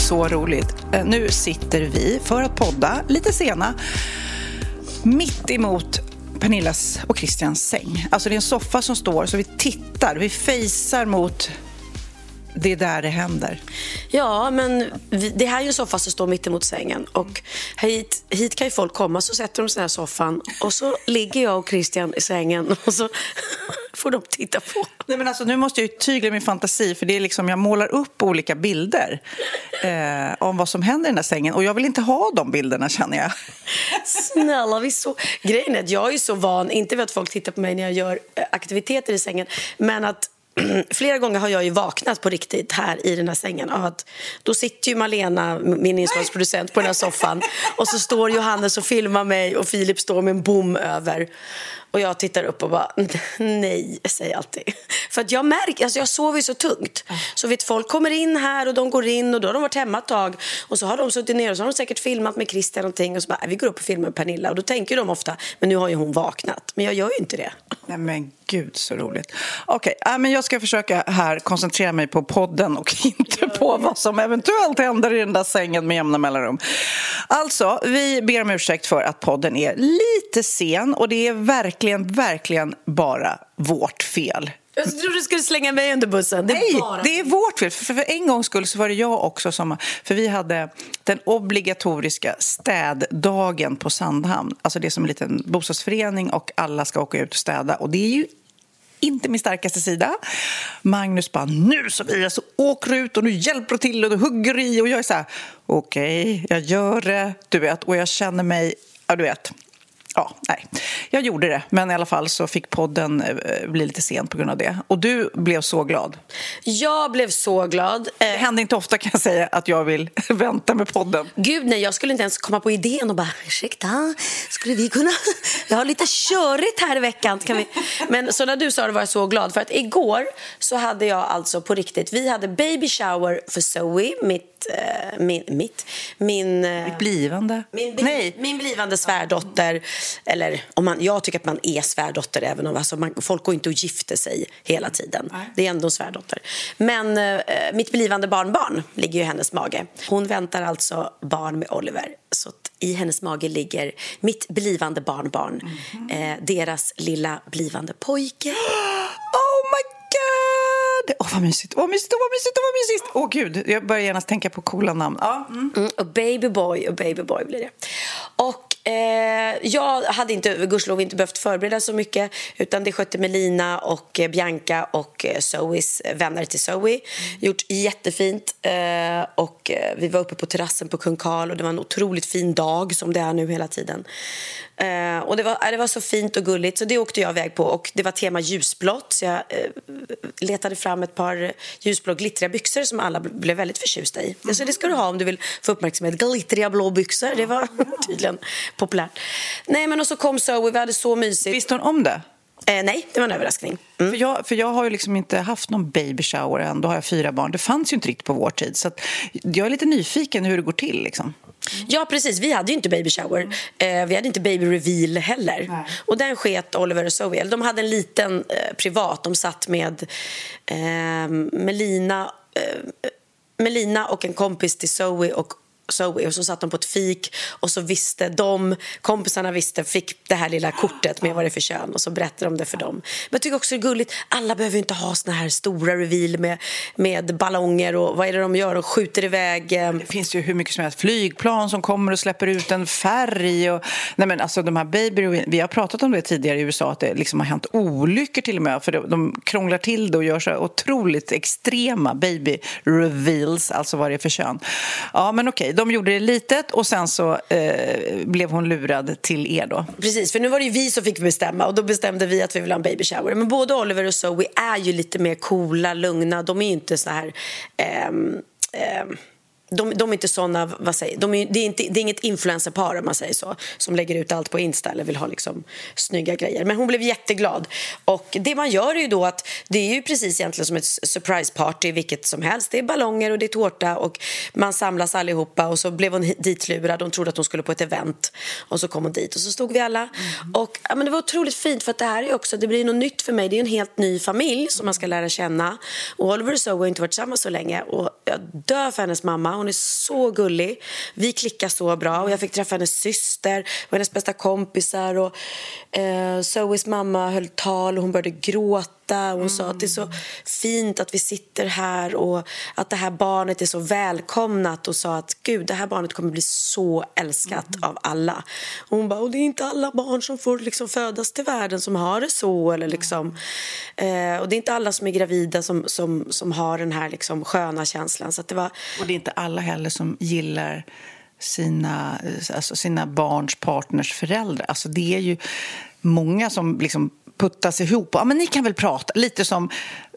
så roligt. Eh, nu sitter vi för att podda, lite sena, mitt emot Pernillas och Christians säng. Alltså det är en soffa som står så vi tittar, vi fejsar mot det är där det händer. Ja, men vi, det här är ju en soffa som står mitt emot sängen. Och hit, hit kan ju folk komma, så sätter de sig i soffan och så ligger jag och Christian i sängen och så får de titta på. Nej, men alltså, nu måste jag ju tygla min fantasi för det är liksom, jag målar upp olika bilder eh, om vad som händer i den här sängen och jag vill inte ha de bilderna känner jag. Snälla, vi så... Grejen är att jag är så van, inte vid att folk tittar på mig när jag gör eh, aktiviteter i sängen, men att Flera gånger har jag ju vaknat på riktigt här i den här sängen av att då sitter ju Malena, min inslagsproducent, på den här soffan och så står Johannes och filmar mig och Filip står med en bom över och jag tittar upp och bara nej, säger jag alltid. För att jag märker, alltså jag sover ju så tungt. Så vet folk kommer in här och de går in och då har de varit hemma ett tag och så har de suttit ner och så har de säkert filmat med Christian någonting och så bara, vi går upp och filmar med Pernilla och då tänker de ofta, men nu har ju hon vaknat. Men jag gör ju inte det. Nej men gud så roligt. Okej, okay, men jag ska försöka här koncentrera mig på podden och inte på vad som eventuellt händer i den där sängen med jämna mellanrum. Alltså, vi ber om ursäkt för att podden är lite sen och det är verkligen, verkligen bara vårt fel. Jag trodde du skulle slänga mig under bussen. Det är Nej, bara... det är vårt fel. För, för en gångs skull så var det jag också som... För vi hade den obligatoriska städdagen på Sandhamn. Alltså det är som en liten bostadsförening och alla ska åka ut och städa. Och det är ju inte min starkaste sida. Magnus bara, nu Sofia så åker du ut och nu hjälper du till och du hugger i. Och jag är så här, okej, okay, jag gör det. Du vet, och jag känner mig, ja du vet. Ja, nej. Jag gjorde det, men i alla fall så fick podden bli lite sen på grund av det. Och du blev så glad. Jag blev så glad. Det händer inte ofta kan jag säga att jag vill vänta med podden. Gud nej, jag skulle inte ens komma på idén och bara ursäkta, skulle vi kunna, jag har lite körigt här i veckan. Kan vi? Men så när du sa det var jag så glad för att igår så hade jag alltså på riktigt, vi hade baby shower för Zoe, mitt, eh, min, mitt, min... Eh, Mitt blivande? Min, nej. min blivande svärdotter. Eller om man, jag tycker att man är svärdotter även om alltså man, folk går inte och gifter sig hela tiden. Nej. Det är ändå svärdotter. Men eh, mitt blivande barnbarn ligger ju i hennes mage. Hon väntar alltså barn med Oliver. Så i hennes mage ligger mitt blivande barnbarn. Mm -hmm. eh, deras lilla blivande pojke. Oh! Åh, oh, vad mysigt, vad mysigt, vad mysigt, vad mysigt! Åh, oh, gud, jag börjar genast tänka på coola namn. Ja. Mm. Mm, och babyboy och babyboy blir det. Och Eh, jag hade inte, gudskelov inte behövt förbereda så mycket utan det skötte Melina och Bianca och Zoes vänner till Zoe. Mm. Gjort jättefint eh, och vi var uppe på terrassen på Kung Karl och det var en otroligt fin dag som det är nu hela tiden. Eh, och det var, äh, det var så fint och gulligt så det åkte jag iväg på och det var tema ljusblått så jag eh, letade fram ett par ljusblå glittriga byxor som alla blev väldigt förtjusta i. Mm. Så det ska du ha om du vill få uppmärksamhet. Glittriga blå byxor, det var tydligen populärt. Nej men och så kom Zoe, vi hade så mysigt. Visste hon om det? Eh, nej, det var en överraskning. Mm. För, jag, för jag har ju liksom inte haft någon baby shower än. Då har jag fyra barn. Det fanns ju inte riktigt på vår tid. Så jag är lite nyfiken hur det går till. Liksom. Ja, precis. Vi hade ju inte baby shower. Eh, vi hade inte baby reveal heller. Nej. Och den sket Oliver och Zoe. De hade en liten eh, privat. De satt med eh, Melina, Melina och en kompis till Zoe och Zoe och så satt de på ett fik och så visste de, kompisarna visste, fick det här lilla kortet med vad det är för kön och så berättade de det för dem. Men jag tycker också det är gulligt, alla behöver inte ha såna här stora reveal med, med ballonger och vad är det de gör och skjuter iväg. Eh, det finns ju hur mycket som helst flygplan som kommer och släpper ut en färg och nej men alltså de här baby vi har pratat om det tidigare i USA att det liksom har hänt olyckor till och med för de krånglar till det och gör så otroligt extrema baby reveals, alltså vad det är för kön. Ja, men okej, de gjorde det litet och sen så eh, blev hon lurad till er då. Precis, för nu var det ju vi som fick bestämma och då bestämde vi att vi ville ha en baby shower. Men både Oliver och Zoe är ju lite mer coola, lugna. De är ju inte så här... Eh, eh, de, de är inte såna, vad säger, de är, det, är inte, det är inget influencerpar om man säger så som lägger ut allt på Insta eller vill ha liksom snygga grejer. Men hon blev jätteglad. Och det man gör är ju då att det är ju precis egentligen som ett surprise party vilket som helst. Det är ballonger och det är tårta och man samlas allihopa och så blev hon ditlurad. Hon trodde att hon skulle på ett event och så kom hon dit och så stod vi alla. Mm. Och ja, men det var otroligt fint för att det här är också, det blir något nytt för mig. Det är en helt ny familj som man ska lära känna. Och Oliver och Zoe har inte varit tillsammans så länge och jag dör för hennes mamma hon är så gullig. Vi klickar så bra. Och Jag fick träffa hennes syster och hennes bästa kompisar. Och, eh, Zoes mamma höll tal och hon började gråta hon mm. sa att det är så fint att vi sitter här och att det här barnet är så välkomnat och sa att gud, det här barnet kommer bli så älskat mm. av alla. Och hon bara, och det är inte alla barn som får liksom födas till världen som har det så. Eller liksom, eh, och det är inte alla som är gravida som, som, som har den här liksom sköna känslan. Så det var... Och det är inte alla heller som gillar sina, alltså sina barns partners föräldrar. Alltså det är ju många som liksom puttas ihop. Ja, men ni kan väl prata, lite som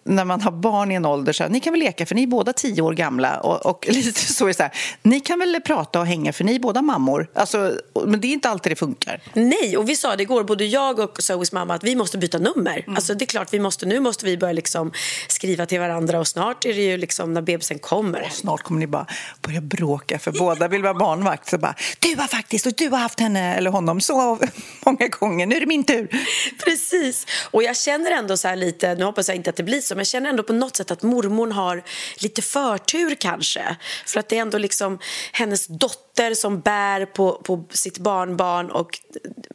när man har barn i en ålder så här, ni kan väl leka för ni är båda tio år gamla och, och lite så är så här, ni kan väl prata och hänga för ni är båda mammor. Alltså, men det är inte alltid det funkar. Nej, och vi sa det igår, både jag och Zoes mamma, att vi måste byta nummer. Mm. Alltså det är klart vi måste, nu måste vi börja liksom skriva till varandra och snart är det ju liksom när bebisen kommer. Och snart kommer ni bara börja bråka för båda vill vara barnvakt. Så bara, du har faktiskt, och du har haft henne eller honom så många gånger, nu är det min tur. Precis, och jag känner ändå så här lite, nu hoppas jag inte att det blir så, liksom. jag känner ändå på något sätt att mormor har lite förtur kanske. För att det är ändå liksom hennes dotter som bär på, på sitt barnbarn och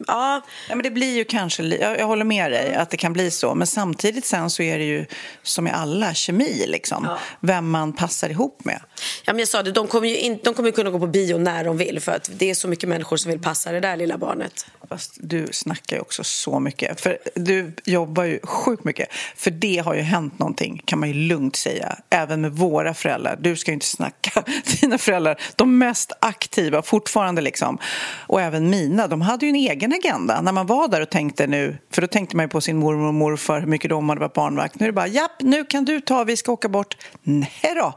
ja. ja men det blir ju kanske, jag, jag håller med dig att det kan bli så. Men samtidigt sen så är det ju som i alla kemi liksom. Ja. Vem man passar ihop med. Ja men jag sa det, de kommer ju, in, de kommer kunna gå på bio när de vill för att det är så mycket människor som vill passa det där lilla barnet. Fast du snackar ju också så mycket. För du jobbar ju sjukt mycket. För det har ju hänt någonting, kan man ju lugnt säga. Även med våra föräldrar. Du ska ju inte snacka. Dina föräldrar, de mest aktiva fortfarande liksom. Och även mina, de hade ju en egen agenda. När man var där och tänkte nu, för då tänkte man ju på sin mormor och morfar, hur mycket de hade varit barnvakt. Nu är det bara, japp, nu kan du ta, vi ska åka bort. Nej då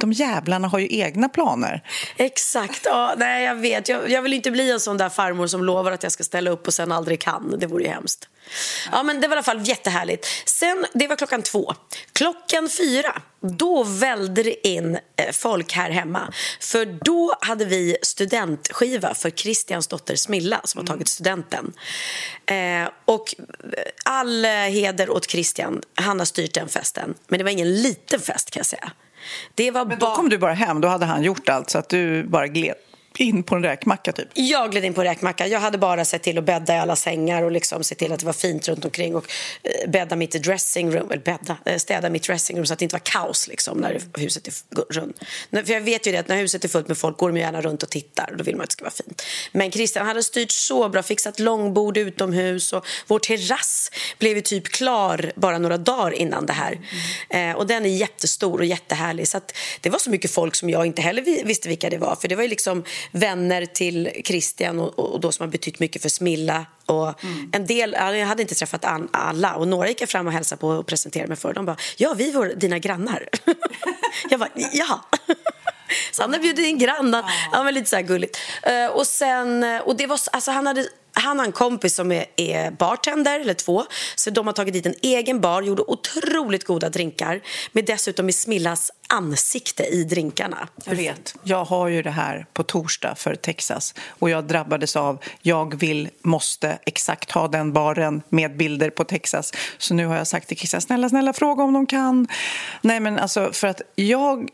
de jävlarna har ju egna planer. Exakt. Ja, nej, jag vet. Jag, jag, vill inte bli en sån där farmor som lovar att jag ska ställa upp och sen aldrig kan. Det vore ju hemskt. Ja, men det var i alla fall jättehärligt. Sen, det var klockan två. Klockan fyra, då välde det in eh, folk här hemma. För då hade vi studentskiva för Christians dotter Smilla som har mm. tagit studenten. Eh, och all heder åt Christian. Han har styrt den festen. Men det var ingen liten fest kan jag säga. Det var Men då kom du bara hem, då hade han gjort allt så att du bara gled in på en räkmacka typ? Jag gled in på en räkmacka. Jag hade bara sett till att bädda i alla sängar och liksom se till att det var fint runt omkring och eh, bädda mitt dressingroom, eller bädda, eh, städa mitt dressingroom så att det inte var kaos liksom när huset är runt. För jag vet ju det att när huset är fullt med folk går de gärna runt och tittar och då vill man att det ska vara fint. Men Christian hade styrt så bra, fixat långbord utomhus och vår terrass blev ju typ klar bara några dagar innan det här. Mm. Eh, och den är jättestor och jättehärlig så att det var så mycket folk som jag inte heller visste vilka det var för det var ju liksom vänner till Christian och, och då som har betytt mycket för Smilla. Och mm. en del, jag hade inte träffat alla och några gick jag fram och hälsade på och presenterade mig för. De bara, ja vi var dina grannar. jag bara, ja. Så han hade bjudit in grannar. Ja, men lite så här gulligt. Uh, och sen, och det var, alltså han hade han har en kompis som är, är, bartender, eller två. Så de har tagit dit en egen bar, gjorde otroligt goda drinkar med dessutom i Smillas ansikte i drinkarna. Jag vet. Jag har ju det här på torsdag för Texas och jag drabbades av jag vill, måste exakt ha den baren med bilder på Texas. Så nu har jag sagt till Christian, snälla, snälla fråga om de kan. Nej men alltså för att jag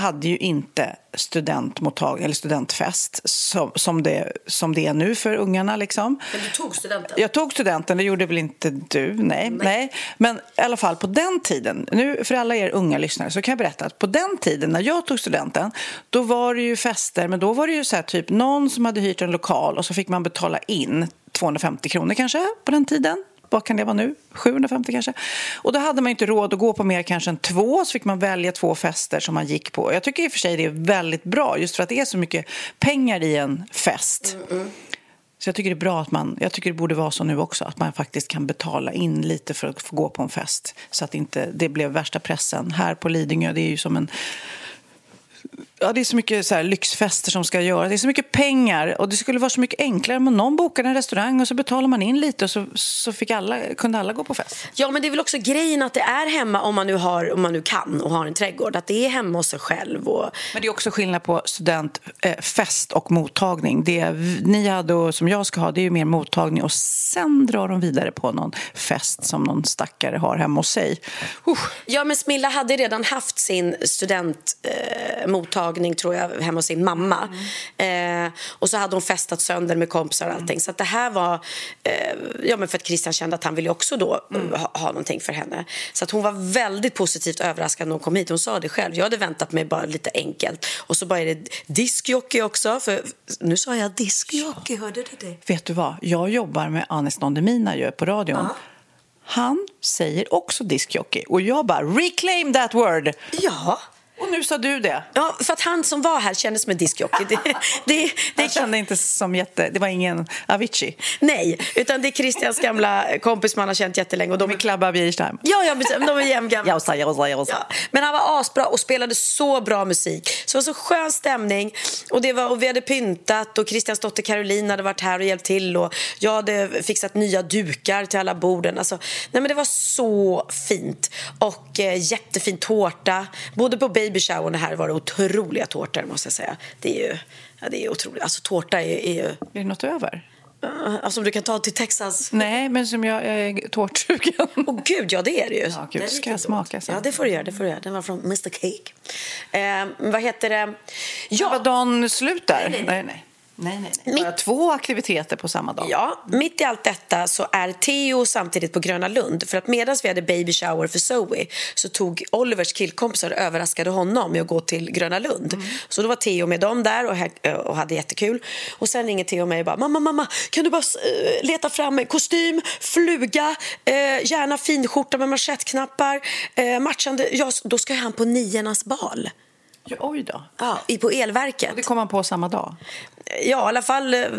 hade ju inte studentmottagning eller studentfest som, som, det, som det är nu för ungarna. Liksom. Men du tog studenten? Jag tog studenten, det gjorde väl inte du? Nej. nej. nej. Men i alla fall på den tiden, nu för alla er unga lyssnare så kan jag berätta att på den tiden när jag tog studenten då var det ju fester, men då var det ju så här, typ någon som hade hyrt en lokal och så fick man betala in 250 kronor kanske på den tiden vad kan det vara nu? 750 kanske? Och då hade man inte råd att gå på mer kanske än två, så fick man välja två fester som man gick på. Jag tycker i och för sig det är väldigt bra, just för att det är så mycket pengar i en fest. Mm -mm. Så jag tycker det är bra att man, jag tycker det borde vara så nu också, att man faktiskt kan betala in lite för att få gå på en fest. Så att inte det blev värsta pressen. Här på Lidingö, det är ju som en Ja, det är så mycket så här, lyxfester som ska göras. Det är så mycket pengar. Och Det skulle vara så mycket enklare om någon bokade en restaurang och så betalar man in lite och så, så fick alla, kunde alla gå på fest. Ja, men det är väl också grejen att det är hemma om man nu, har, om man nu kan och har en trädgård. Att det är hemma hos sig själv. Och... Men det är också skillnad på studentfest eh, och mottagning. Det ni hade och som jag ska ha det är ju mer mottagning och sen drar de vidare på någon fest som någon stackare har hemma hos sig. Uh. Ja, men Smilla hade redan haft sin studentmottagning eh, mottagning tror jag hemma hos sin mamma. Mm. Eh, och så hade hon festat sönder med kompisar och allting. Mm. Så det här var, eh, ja men för att Christian kände att han ville också då mm. ha, ha någonting för henne. Så att hon var väldigt positivt överraskad när hon kom hit. Hon sa det själv. Jag hade väntat mig bara lite enkelt. Och så bara är det diskjockey också. För nu sa jag diskjockey, hörde du det? Vet du vad? Jag jobbar med Anis Don Demina på radion. Ja. Han säger också diskjockey och jag bara reclaim that word. Ja. Och nu sa du det. Ja, för att han som var här kändes som en diskjockey. Det, det, det, han kände inte som jätte... Det var ingen Avicii. Nej, utan det är Christians gamla kompis man har känt jättelänge. Och de är Klabba Bierstam. Ja, ja, de är jämngamla. Jausa, jausa, jausa. Ja. Men han var asbra och spelade så bra musik. Så det var så skön stämning. Och, det var, och vi hade pyntat och Christians dotter Caroline hade varit här och hjälpt till. Och jag hade fixat nya dukar till alla borden. Alltså, nej, men det var så fint. Och eh, jättefin tårta. Både på baby shower här var det otroliga tårtor måste jag säga. Det är ju ja, det är otroligt. Alltså tårta är, är ju... Är det något över? Alltså du kan ta till Texas? Nej, men som jag, jag är tårtsugen. Åh oh, gud, ja det är det ju. Ja, gud, ska jag smaka sen? Ja, det får du göra. Det får du göra. Den var från Mr Cake. Eh, vad heter det? Ja. Var dagen slut där? nej. nej. nej. Nej, nej, nej. Bara två aktiviteter på samma dag. Ja, mitt i allt detta så är Theo samtidigt på Gröna Lund. För att medan vi hade baby shower för Zoe så tog Olivers killkompisar och överraskade honom med att gå till Gröna Lund. Mm. Så då var Theo med dem där och, och hade jättekul. Och sen ringer Theo mig och bara mamma, mamma, kan du bara uh, leta fram kostym, fluga, uh, gärna finskjorta med manschettknappar, uh, matchande. Ja, då ska han på niornas bal. Ja, oj då. Ja, på elverket. Och det kom han på samma dag? Ja, i alla fall eh,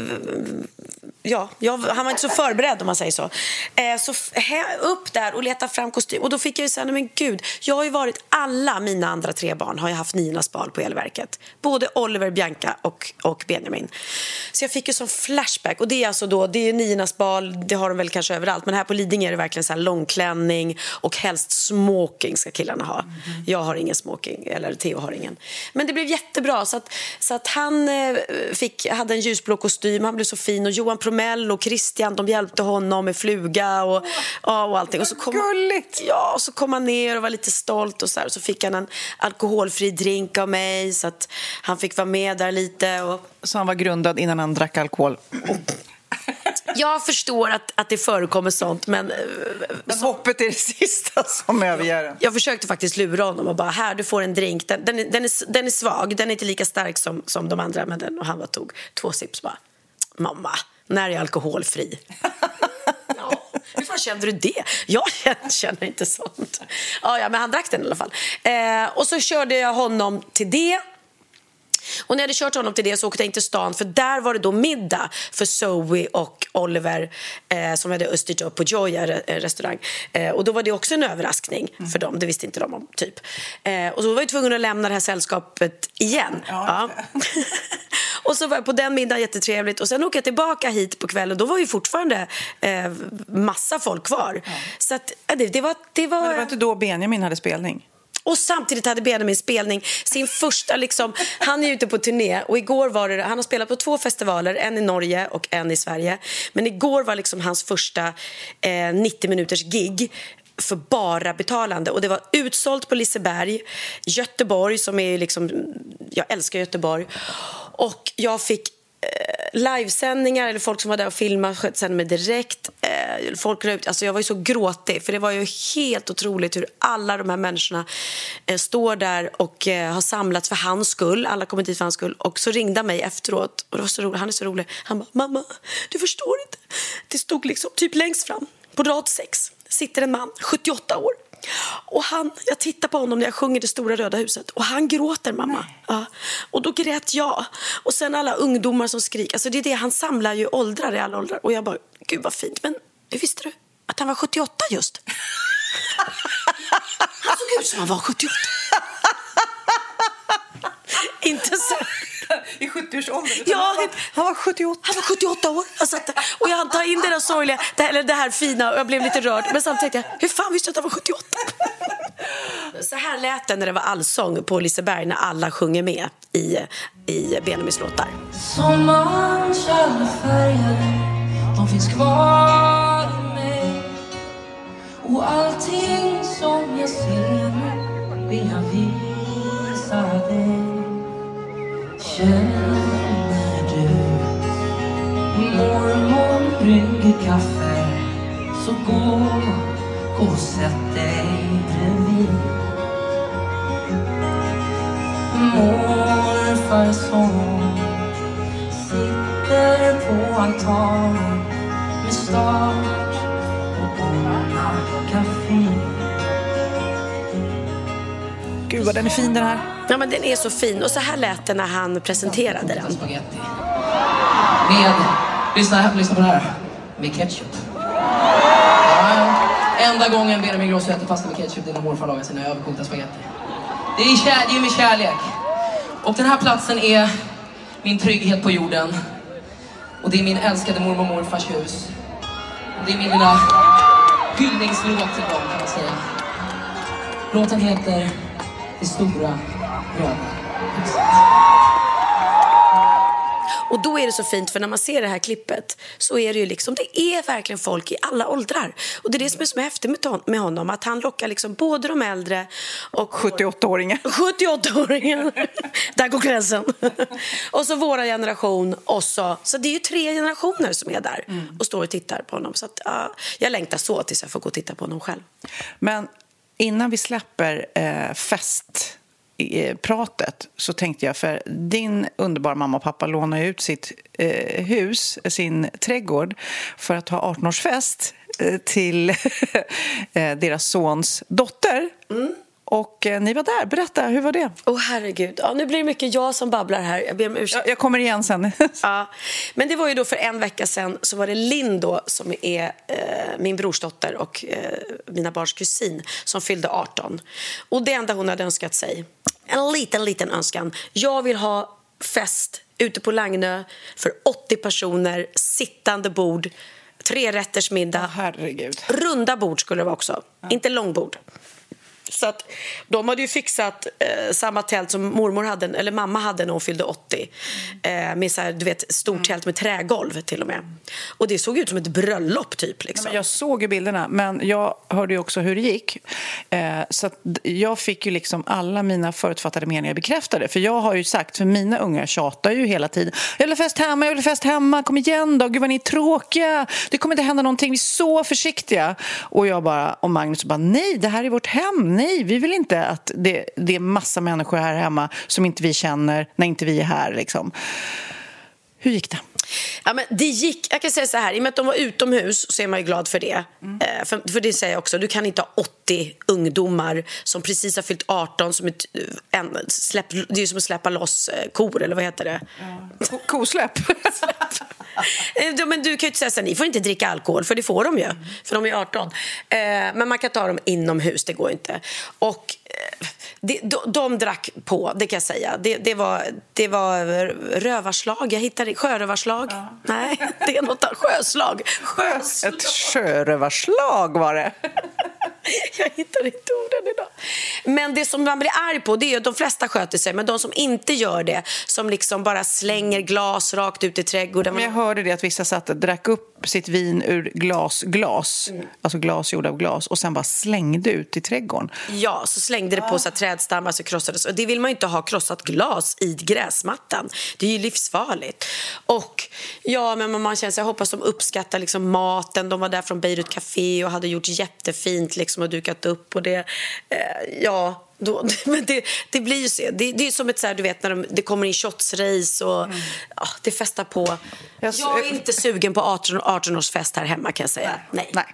ja, jag, han var inte så förberedd om man säger så. Eh, så upp där och leta fram kostym. Och då fick jag ju säga, men gud, jag har ju varit, alla mina andra tre barn har ju haft Ninas bal på elverket. Både Oliver, Bianca och, och Benjamin. Så jag fick ju sån flashback. Och det är alltså då, det är Ninas bal, det har de väl kanske överallt. Men här på Lidingö är det verkligen så här långklänning och helst smoking ska killarna ha. Mm. Jag har ingen smoking, eller Theo har ingen. Men det blev jättebra. Så att, så att han eh, fick, hade en ljusblå kostym, han blev så fin. Och Johan Promell och Christian de hjälpte honom med fluga och, och allting. Och så kom, Gulligt! Ja, och så kom han ner och var lite stolt och så, här. så fick han en alkoholfri drink av mig så att han fick vara med där lite. Och... Så han var grundad innan han drack alkohol? Jag förstår att, att det förekommer sånt, men... Eh, men hoppet är det sista som överger en. Jag försökte faktiskt lura honom och bara, här, du får en drink. Den, den, är, den, är, den är svag, den är inte lika stark som, som de andra. Men den, och han bara tog två sips bara, mamma, när är alkoholfri? ja, hur fan kände du det? Jag känner inte sånt. Ja, ja, men han drack den i alla fall. Eh, och så körde jag honom till det. Och när jag hade kört honom till det så åkte jag in till stan för där var det då middag för Zoe och Oliver eh, som hade östert på Joya eh, restaurang. Eh, och då var det också en överraskning mm. för dem, det visste inte de om typ. Eh, och så var jag tvungen att lämna det här sällskapet igen. Ja, ja. och så var jag på den middagen jättetrevligt och sen åkte jag tillbaka hit på kvällen då var ju fortfarande eh, massa folk kvar. Ja. Så att, det, det, var, det var... Men det var inte då Benjamin hade spelning? Och samtidigt hade Benjamin spelning, sin första liksom, han är ute på turné och igår var det, han har spelat på två festivaler, en i Norge och en i Sverige. Men igår var liksom hans första eh, 90 minuters gig för bara betalande. Och Det var utsålt på Liseberg, Göteborg, som är liksom... Jag älskar Göteborg. Och jag fick eh, livesändningar, eller folk som var där och filmade sände mig direkt. Eh, folk ut, alltså jag var ju så gråtig, för det var ju helt otroligt hur alla de här människorna eh, står där och eh, har samlats för hans skull. Alla kom dit för hans skull. Och så ringde han mig efteråt, och det var så roligt. han är så rolig. Han bara, mamma, du förstår inte. Det stod liksom typ längst fram, på rad sex, sitter en man, 78 år och han, jag tittar på honom när jag sjunger Det stora röda huset och han gråter mamma. Ja. Och då grät jag. Och sen alla ungdomar som skriker. Alltså det är det, han samlar ju åldrar i alla åldrar. Och jag bara, gud vad fint. Men hur visste du att han var 78 just? han såg ut som han var 78. Inte så. I 70-årsåldern? Ja, han var 78. Han var 78 år. Alltså, och jag tar in det där sorgliga, det här, det här fina och jag blev lite rörd. Men samtidigt tänkte jag, hur fan visste jag att han var 78? Så här lät det när det var allsång på Liseberg när alla sjunger med i, i Benjamins låtar. Sommarens alla färger, de finns kvar i mig Och allting som jag ser vill jag visa dig Känner du mormor brygger kaffe. Så gå, gå och sätt dig bredvid. Morfar som sitter på altan med start Gud vad den är fin den här. Ja, men den är så fin. Och så här lät det när han presenterade den. Spaghetti. Med, lyssna, lyssna på det här, med ketchup. Ja, enda gången Benjamin Ingrosso äter pasta med ketchup det är när morfar lagar sina överkokta spaghetti. Det är, kär, det är med kärlek. Och den här platsen är min trygghet på jorden. Och det är min älskade mormor och morfars hus. Och det är min lilla hyllningslåt till dem kan man säga. Låten heter Det stora röda. Och då är det så fint, för när man ser det här klippet så är det ju liksom, det är verkligen folk i alla åldrar. Och det är det som är så häftigt med hon- med honom, att han lockar liksom både de äldre och 78-åringen. 78-åringen. där går gränsen. och så våra generation och så. Så det är ju tre generationer som är där och står och tittar på honom. Så att, ja, jag längtar så tills jag får gå och titta på honom själv. Men innan vi släpper eh, festpratet eh, så tänkte jag, för din underbara mamma och pappa lånade ut sitt eh, hus, sin trädgård, för att ha 18-årsfest eh, till eh, deras sons dotter. Mm. Och eh, ni var där. Berätta, hur var det? Åh herregud, ja, nu blir det mycket jag som babblar här. Jag ber om ursäkt. Jag, jag kommer igen sen. Ja, men det var ju då för en vecka sedan så var det Linn då som är eh, min brorsdotter och eh, mina barns kusin som fyllde 18. Och det enda hon hade önskat sig, en liten, liten önskan. Jag vill ha fest ute på Lagnö för 80 personer, sittande bord, tre rätters middag. Herregud. Runda bord skulle det vara också, inte långbord. Så att de hade ju fixat eh, samma tält som mormor hade, eller mamma hade när hon fyllde 80. Eh, med så här, du vet, stort tält med trägolv till och med. Och det såg ut som ett bröllop typ. Liksom. Men jag såg ju bilderna, men jag hörde ju också hur det gick. Eh, så jag fick ju liksom alla mina förutfattade meningar bekräftade. För jag har ju sagt, för mina ungar tjatar ju hela tiden. Jag vill fest hemma, jag vill fest hemma, kom igen då, gud vad ni är tråkiga. Det kommer inte hända någonting, vi är så försiktiga. Och jag bara, och Magnus bara, nej, det här är vårt hem, nej, vi vill inte att det, det är massa människor här hemma som inte vi känner när inte vi är här liksom. Hur gick det? Ja, men det gick, jag kan säga så här, i och med att de var utomhus så är man ju glad för det. Eh, för, för det säger jag också, du kan inte ha 80 ungdomar som precis har fyllt 18 som ett, en, släpp, det är ju som att släppa loss eh, kor eller vad heter det? Ko- Kosläpp. Eh, Men du kan ju inte säga så ni får inte dricka alkohol, för det får de ju, för de är 18. Eh, men man kan ta dem inomhus, det går inte. Och eh, det, de, de drack på, det kan jag säga. Det, det, var, det var rövarslag, jag hittade sjörövarslag. Nej, det är något. Sjöslag. Sjöslag. Ett sjörövarslag var det. Jag hittar inte orden idag. Men det som man blir arg på det är att de flesta sköter sig men de som inte gör det som liksom bara slänger glas rakt ut i trädgården. Men jag hörde det att vissa satt och drack upp sitt vin ur glas, glas mm. alltså glas gjorda av glas och sen bara slängde ut i trädgården. Ja, så slängde det på sig trädstammar så krossades. Och det vill man ju inte ha krossat glas i gräsmattan. Det är ju livsfarligt. Och ja, men man känner sig, jag hoppas de uppskattar liksom maten. De var där från Beirut Café och hade gjort jättefint liksom och dukat upp och det, eh, ja, då, men det, det blir ju så. Det, det är som ett så här, du vet när de, det kommer in shotsrace och mm. ja, det festar på. Jag, jag är inte sugen på 18, 18-årsfest här hemma kan jag säga. Nej. Nej.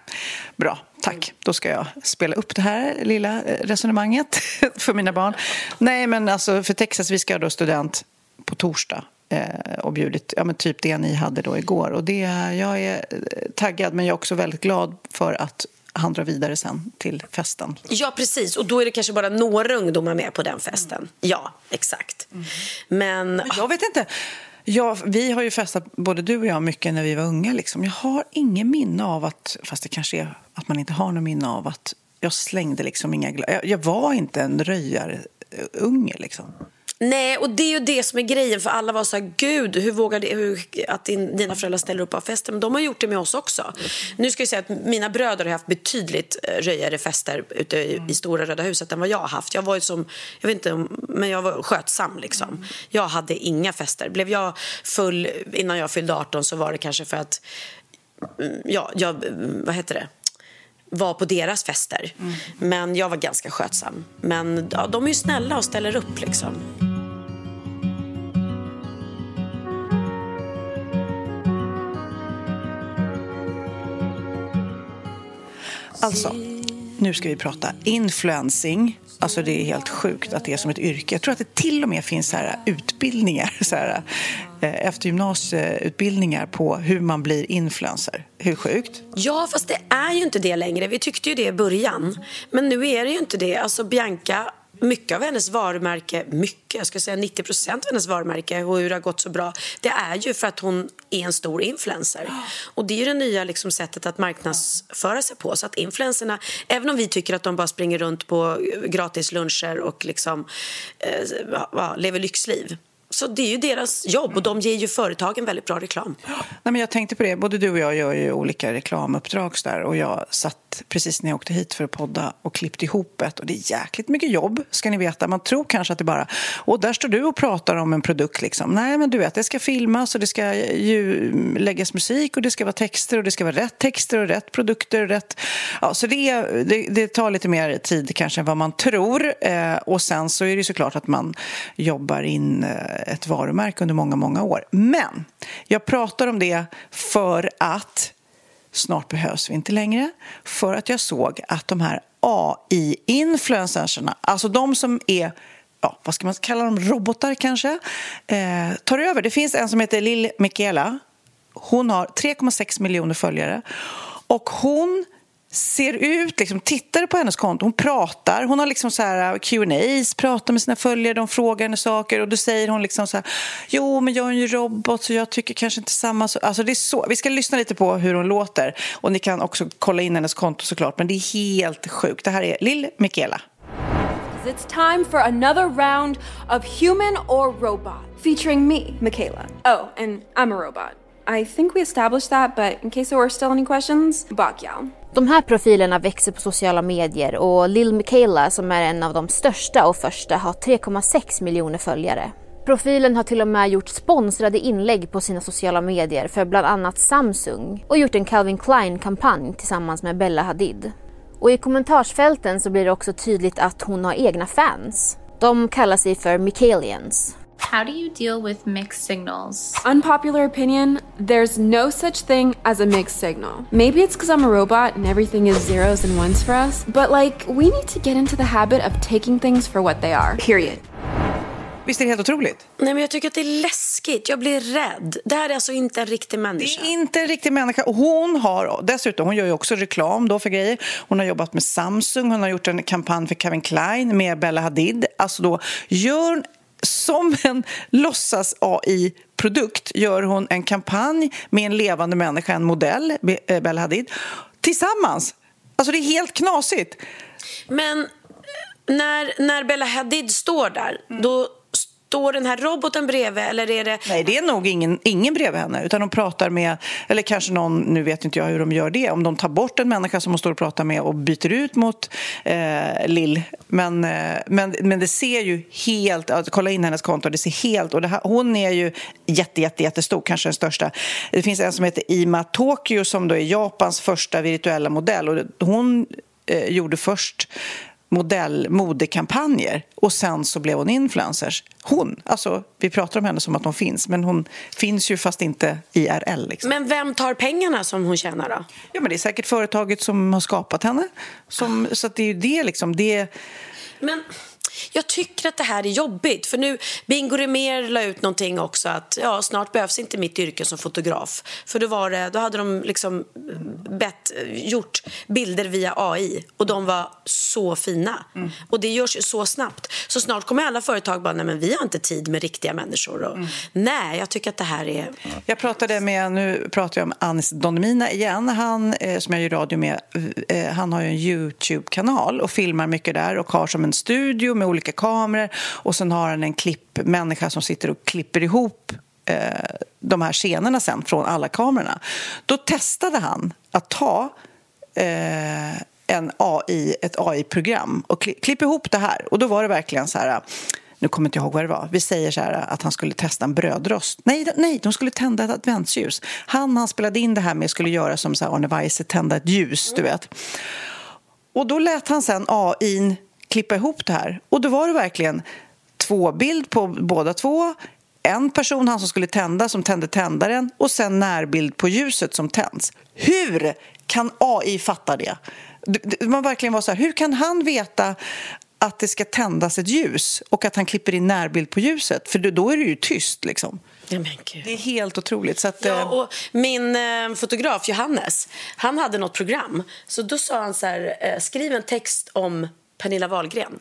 Bra, tack. Då ska jag spela upp det här lilla eh, resonemanget för mina barn. Nej, men alltså för Texas, vi ska då student på torsdag eh, och bjudit ja, men typ det ni hade då igår. Och det, jag är eh, taggad, men jag är också väldigt glad för att han drar vidare sen till festen. Ja, precis. Och då är det kanske bara några ungdomar med på den festen. Mm. Ja, exakt. Mm. Men... Men jag vet inte. Ja, vi har ju festat, både du och jag, mycket när vi var unga. Liksom. Jag har ingen minne av att, fast det kanske är att man inte har någon minne av att jag slängde liksom inga glas. Jag, jag var inte en röjarunge liksom. Nej, och det är ju det som är grejen. För alla var så här, gud, hur vågar det, hur, att din, dina föräldrar ställer upp på festen? Men de har gjort det med oss också. Mm. Nu ska jag säga att mina bröder har haft betydligt eh, röjare fester ute i, i Stora Röda huset än vad jag har haft. Jag var ju som, jag vet inte, men jag var skötsam liksom. Mm. Jag hade inga fester. Blev jag full innan jag fyllde 18 så var det kanske för att, mm, ja, jag, vad heter det? var på deras fester. Mm. Men jag var ganska skötsam. Men ja, de är ju snälla och ställer upp liksom. Alltså, nu ska vi prata influencing. Alltså det är helt sjukt att det är som ett yrke. Jag tror att det till och med finns så här utbildningar, så här, eh, eftergymnasieutbildningar på hur man blir influencer. Hur sjukt? Ja, fast det är ju inte det längre. Vi tyckte ju det i början. Men nu är det ju inte det. Alltså Bianca mycket av hennes varumärke, mycket, jag ska säga 90 procent av hennes varumärke och hur det har gått så bra, det är ju för att hon är en stor influencer. Och det är det nya liksom, sättet att marknadsföra sig på. Så att influencerna, även om vi tycker att de bara springer runt på gratis luncher och liksom, eh, lever lyxliv så det är ju deras jobb och de ger ju företagen väldigt bra reklam. Nej, men jag tänkte på det, både du och jag gör ju olika reklamuppdrag där och jag satt precis när jag åkte hit för att podda och klippte ihop ett och det är jäkligt mycket jobb ska ni veta. Man tror kanske att det bara, och där står du och pratar om en produkt liksom. Nej men du vet, det ska filmas och det ska ju läggas musik och det ska vara texter och det ska vara rätt texter och rätt produkter och rätt, ja så det, det, det tar lite mer tid kanske än vad man tror eh, och sen så är det såklart att man jobbar in eh, ett varumärke under många, många år. Men jag pratar om det för att snart behövs vi inte längre. För att jag såg att de här AI-influencerserna, alltså de som är ja, vad ska man kalla dem, robotar kanske, eh, tar över. Det finns en som heter Lill Michaela. Hon har 3,6 miljoner följare. Och hon ser ut, liksom, tittar på hennes konto, hon pratar, hon har liksom så här uh, Q&As, pratar med sina följare, de frågar henne saker och då säger hon liksom så här, jo men jag är ju robot så jag tycker kanske inte samma så, alltså det är så, vi ska lyssna lite på hur hon låter och ni kan också kolla in hennes konto såklart, men det är helt sjukt. Det här är Lill Michaela. It's time for another round of human or robot featuring me, Michaela. Oh, and I'm a robot. I think we established that, but in case there were still any questions, Bakyao. De här profilerna växer på sociala medier och Lil Michaela som är en av de största och första har 3,6 miljoner följare. Profilen har till och med gjort sponsrade inlägg på sina sociala medier för bland annat Samsung och gjort en Calvin Klein-kampanj tillsammans med Bella Hadid. Och i kommentarsfälten så blir det också tydligt att hon har egna fans. De kallar sig för Michaelians. How do you deal with mixed signals? Unpopular opinion there's no such thing as a mixed signal. Maybe it's because I'm a robot and everything is zeros and ones for us, but like, we need to get into the habit of taking things for what they are. Period. Visst är det helt otroligt? Nej, men jag tycker att det är läskigt. Jag blir rädd. Det här är alltså inte en riktig människa. Det är inte en riktig människa. Och hon har dessutom, hon gör ju också reklam då för grejer. Hon har jobbat med Samsung, hon har gjort en kampanj för Calvin Klein med Bella Hadid. Alltså då gör som en låtsas-AI-produkt gör hon en kampanj med en levande människa, en modell, eh, Bella Hadid, tillsammans. Alltså det är helt knasigt. Men när, när Bella Hadid står där, Mm. då står den här roboten bredvid eller är det... Nej, det är nog ingen, ingen bredvid henne, utan de pratar med, eller kanske någon, nu vet inte jag hur de gör det, om de tar bort en människa som hon står och pratar med och byter ut mot eh, Lill. Men, eh, men, men det ser ju helt, att kolla in hennes konto, det ser helt, och det här, hon är ju jätte, jätte, jättestor, kanske den största. Det finns en som heter Ima Tokyo som då är Japans första virtuella modell och hon eh, gjorde först modell, modekampanjer och sen så blev hon influencers. Hon, alltså vi pratar om henne som att hon finns, men hon finns ju fast inte IRL. Liksom. Men vem tar pengarna som hon tjänar då? Ja, men det är säkert företaget som har skapat henne. Som, så det är ju det liksom, det... Men jag tycker att det här är jobbigt. För nu, Bingo Rimér la ut någonting också att ja, snart behövs inte mitt yrke som fotograf. För då, var det, då hade de liksom bett, gjort bilder via AI och de var så fina. Och det görs så snabbt. Så snart kommer alla företag bara, nej men vi har inte tid med riktiga människor. Och, Nej, jag tycker att det här är... Jag pratade med, nu pratar jag om Anis Don Demina igen, han eh, som jag gör radio med, eh, han har ju en Youtube-kanal och filmar mycket där och har som en studio med olika kameror och sen har han en klippmänniska som sitter och klipper ihop eh, de här scenerna sen från alla kamerorna. Då testade han att ta eh, en AI, ett AI-program och kli, klippa ihop det här och då var det verkligen så här nu kommer inte jag ihåg vad det var. Vi säger så här att han skulle testa en brödrost. Nej, nej de skulle tända ett adventsljus. Han han spelade in det här med skulle göra som så här Arne Weise, tända ett ljus, du vet. Och då lät han sen AI klippa ihop det här. Och då var det verkligen två bild på båda två. En person, han som skulle tända, som tände tändaren och sen närbild på ljuset som tänds. Hur kan AI fatta det? Man verkligen var så här, hur kan han veta att det ska tändas ett ljus och att han klipper in närbild på ljuset? För då är det ju tyst liksom. Ja. Det är helt otroligt. Så att, Ja, eh, och min eh, fotograf Johannes, han hade något program. Så då sa han så här, eh, skriv en text om Pernilla Wahlgren.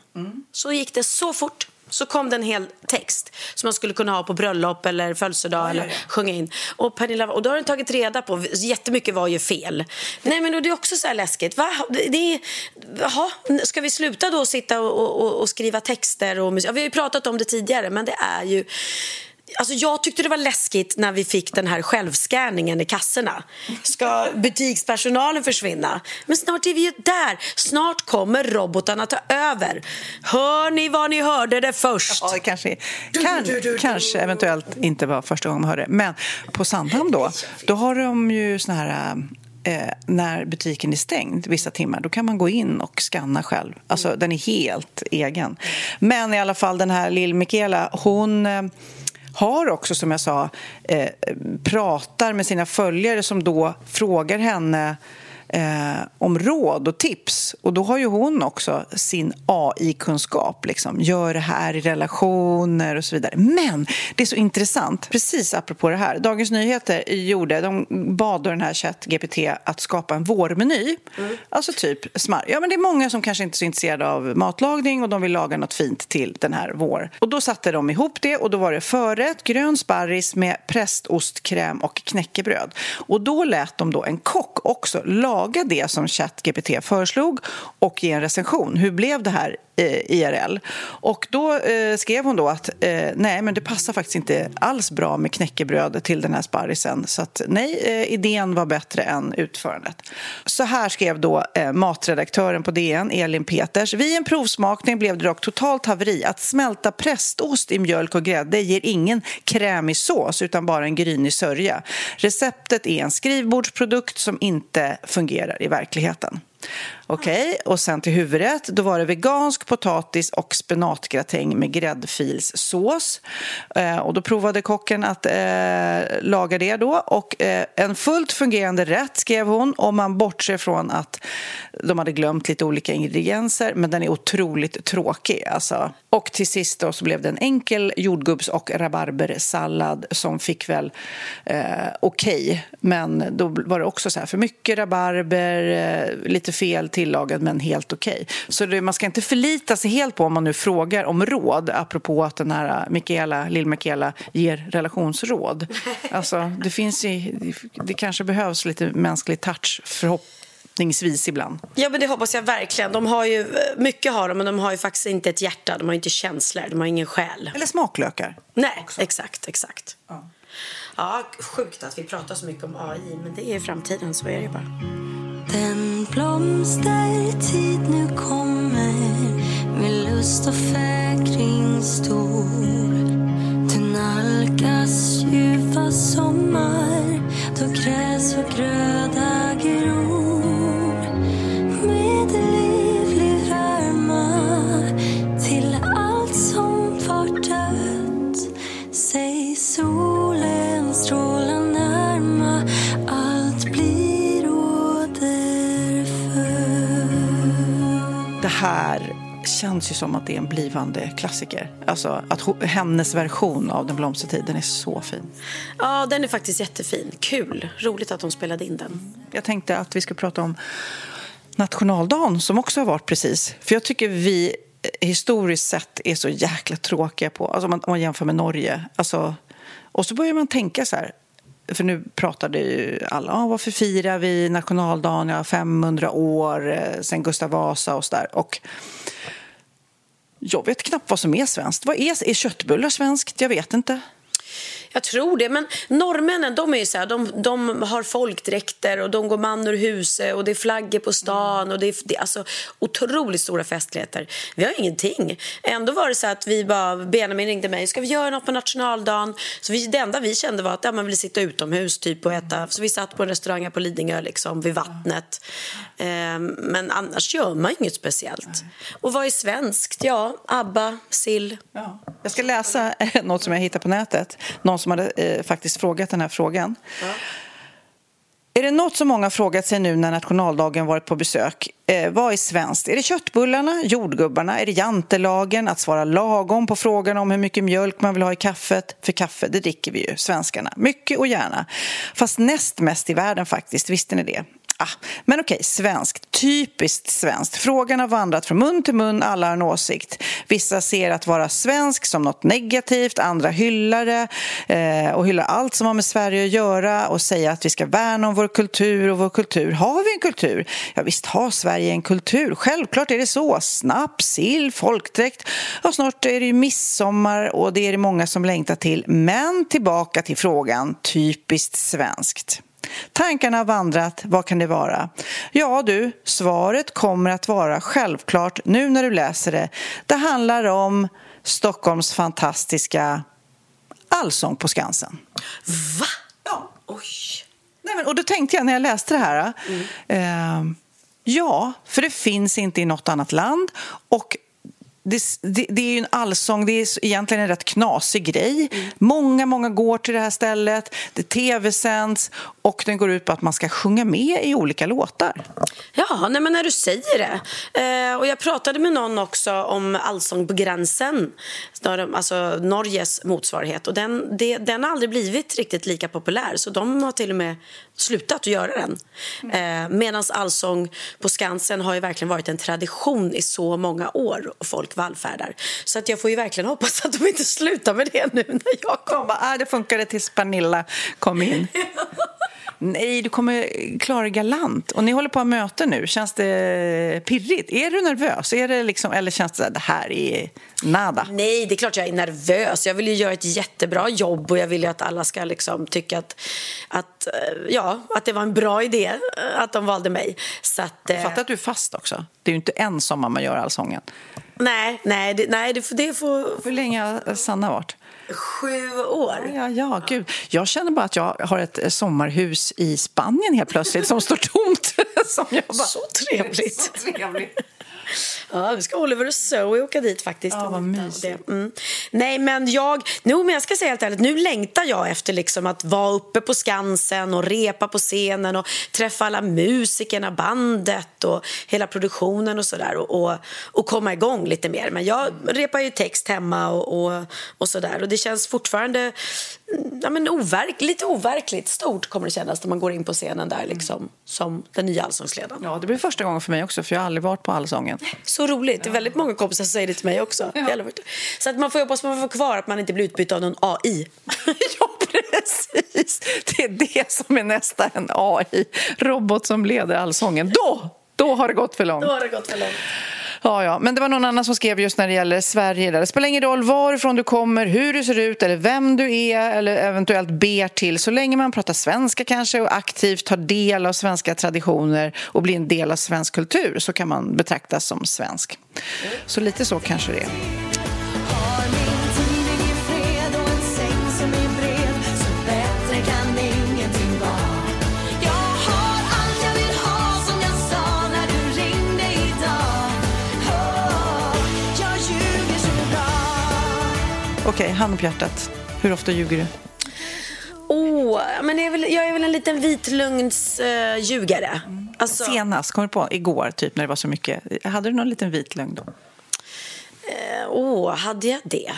Så gick det så fort. Så kom det en hel text som man skulle kunna ha på bröllop eller födelsedag eller sjunga in. Och, Pernilla, och då har den tagit reda på, jättemycket var ju fel. Nej men det är också så här läskigt. Va? Det, är, jaha, ska vi sluta då sitta och, och, och skriva texter? Och, musik? ja, vi har ju pratat om det tidigare men det är ju Alltså jag tyckte det var läskigt när vi fick den här självscanningen i kassorna. Ska butikspersonalen försvinna? Men snart är vi ju där. Snart kommer robotarna ta över. Hör ni vad ni hörde det först? Ja, kanske, kan, kanske eventuellt inte var första gången man hörde det. Men på Sandhamn då, då har de ju såna här... Eh, när butiken är stängd vissa timmar, då kan man gå in och scanna själv. Alltså, den är helt egen. Men i alla fall, den här lill Michaela, hon... Eh, har också, som jag sa, eh, pratar med sina följare som då frågar henne eh, om råd och tips. Och då har ju hon också sin AI-kunskap, liksom. gör det här i relationer och så vidare. Men det är så intressant, precis apropå det här. Dagens Nyheter gjorde, de bad den här ChatGPT att skapa en vårmeny. Alltså typ smart. Ja, men det är många som kanske inte är så intresserade av matlagning och de vill laga något fint till den här vår. Och då satte de ihop det och då var det förrätt, grön sparris med prästostkräm och knäckebröd. Och då lät de då en kock också laga det som ChatGPT föreslog och ge en recension. Hur blev det här eh, IRL? Och då eh, skrev hon då att eh, nej, men det passar faktiskt inte alls bra med knäckebröd till den här sparrisen. Så att nej, eh, idén var bättre än utförandet. Så här skrev då eh, matredaktören på DN, Elin Peters. Vid en provsmakning blev det dock totalt haveri. Att smälta prästost i mjölk och grädde ger ingen krämig sås utan bara en grynig sörja. Receptet är en skrivbordsprodukt som inte fungerar i verkligheten. Okej, okay. och sen till huvudrätt. Då var det vegansk potatis och spenatgratäng med gräddfilssås. Eh, och då provade kocken att eh, laga det då. Och eh, en fullt fungerande rätt skrev hon om man bortser från att de hade glömt lite olika ingredienser. Men den är otroligt tråkig. Alltså. Och till sist då så blev det en enkel jordgubbs och rabarbersallad som fick väl eh, okej. Okay. Men då var det också så här för mycket rabarber, eh, lite lite fel tillagad men helt okej. Okay. Så det, man ska inte förlita sig helt på om man nu frågar om råd apropå att den här Michaela, lill-Michaela ger relationsråd. Alltså, det finns ju, det kanske behövs lite mänsklig touch förhopp Förhoppningsvis ibland. Ja, men det hoppas jag verkligen. De har ju, mycket har de, men de har ju faktiskt inte ett hjärta. De har inte känslor, de har ingen själ. Eller smaklökar. Nej, exakt, exakt. Ja. ja, sjukt att vi pratar så mycket om AI, men det är framtiden, så är det bara. Den blomstertid nu kommer med lust och fägring stor Du nalkas ljuva sommar då gräs och gröda gror. Med livlig värma till allt som var dött. Säg solen strålande här känns ju som att det är en blivande klassiker. Alltså att hennes version av Den blomstertiden är så fin. Ja, den är faktiskt jättefin. Kul. Roligt att de spelade in den. Jag tänkte att vi ska prata om nationaldagen som också har varit precis. För jag tycker vi eh, historiskt sett är så jäkla tråkiga på, alltså om man, om man jämför med Norge. Alltså, och så börjar man tänka så här, för nu pratade ju alla, om varför firar vi nationaldagen, ja 500 år eh, sen Gustav Vasa och så där. Och jag vet knappt vad som är svenskt. Vad är, är köttbullar svenskt? Jag vet inte. Jag tror det, men norrmännen de är ju så här, de, de har folkdräkter och de går man ur huset och det är flaggor på stan och det är, det är alltså otroligt stora festligheter. Vi har ingenting. Ändå var det så att vi bara, Benjamin ringde mig, ska vi göra något på nationaldagen? Så vi, det enda vi kände var att ja, man ville sitta utomhus typ och äta. Så vi satt på en restaurang här på Lidingö liksom, vid vattnet. Ehm, men annars gör man inget speciellt. Och vad är svenskt? Ja, ABBA, sill. Ja. Jag ska läsa något som jag hittade på nätet. Någon som hade eh, faktiskt frågat den här frågan. Är det något som många frågat sig nu när nationaldagen varit på besök? Eh, vad är svenskt? Är det köttbullarna, jordgubbarna, är det jantelagen, att svara lagom på frågan om hur mycket mjölk man vill ha i kaffet? För kaffe, det dricker vi ju, svenskarna. Mycket och gärna. Fast näst mest i världen faktiskt, visste ni det? Ah, men okej, svenskt. Typiskt svenskt. Frågan har vandrat från mun till mun, alla har en åsikt. Vissa ser att vara svensk som något negativt, andra hyllar det eh, och hyllar allt som har med Sverige att göra och säger att vi ska värna om vår kultur och vår kultur. Har vi en kultur? Ja, visst har Sverige en kultur. Självklart är det så. Snaps, sill, folkdräkt. Ja, snart är det ju midsommar och det är det många som längtar till. Men tillbaka till frågan, typiskt svenskt. Tankarna har vandrat. Vad kan det vara? Ja, du, svaret kommer att vara självklart nu när du läser det. Det handlar om Stockholms fantastiska Allsång på Skansen. Va? Ja. Oj. Nej, men, och då tänkte jag när jag läste det här... Eh, ja, för det finns inte i något annat land. Och det, det, det, är ju en allsång, det är egentligen en rätt knasig grej. Mm. Många, många går till det här stället, det tv-sänds och den går ut på att man ska sjunga med i olika låtar. Ja, nej, men när du säger det. Eh, och jag pratade med någon också om Allsång på gränsen, alltså Norges motsvarighet. Och den, det, den har aldrig blivit riktigt lika populär, så de har till och med slutat att göra den. Eh, Medan Allsång på Skansen har ju verkligen varit en tradition i så många år och folk vallfärdar. Så att jag får ju verkligen hoppas att de inte slutar med det nu när jag kommer. Bara, ah, det funkade tills Pernilla kom in. Nej, du kommer klara galant. Och ni håller på att möte nu. Känns det pirrigt? Är du nervös? Är det liksom, eller känns det att det här är nada? Nej, det är klart jag är nervös. Jag vill ju göra ett jättebra jobb och jag vill ju att alla ska liksom tycka att, att, ja, att det var en bra idé att de valde mig. Så att, eh... Fatta att du är fast också. Det är ju inte en sommar man gör allsången. Nej, nej, det, nej, det, det får... Hur länge har Sanna varit? Sju år. Ja, ja, gud. Jag känner bara att jag har ett sommarhus i Spanien helt plötsligt som står tomt. som jag bara... Så trevligt. Så trevligt. Ja, vi ska Oliver och Zoe åka dit faktiskt. Ja, vad mysigt. Mm. Nej, men jag... No, men jag ska säga helt ärligt, nu längtar jag efter liksom att vara uppe på Skansen och repa på scenen och träffa alla musikerna, bandet och hela produktionen och sådär och, och, och komma igång lite mer. Men jag repar ju text hemma och, och, och sådär och det känns fortfarande ja, men overk, lite overkligt stort kommer det kännas när man går in på scenen där liksom, som den nya allsångsledaren. Ja, det blir första gången för mig också för jag har aldrig varit på allsången. Så roligt. Det är väldigt många kompisar som säger det till mig också. Ja. Så att man får hoppas man får kvar att man inte blir utbytt av någon AI. ja, Precis! Det är det som är nästa en AI-robot som leder allsången. Då, då har det gått för långt. Då har det gått för långt. Ja, ja, men det var någon annan som skrev just när det gäller Sverige. Där. Det spelar ingen roll varifrån du kommer, hur du ser ut eller vem du är eller eventuellt ber till. Så länge man pratar svenska kanske och aktivt tar del av svenska traditioner och blir en del av svensk kultur så kan man betraktas som svensk. Så lite så kanske det är. Okej, hand på hjärtat. Hur ofta ljuger du? Oh, men jag är väl, jag är väl en liten vitlugnsljugare. Uh, ljugare. alltså, Senast, kommer du på? Igår, typ, när det var så mycket. Hade du någon liten vit lögn då? eh, oh, hade jag det?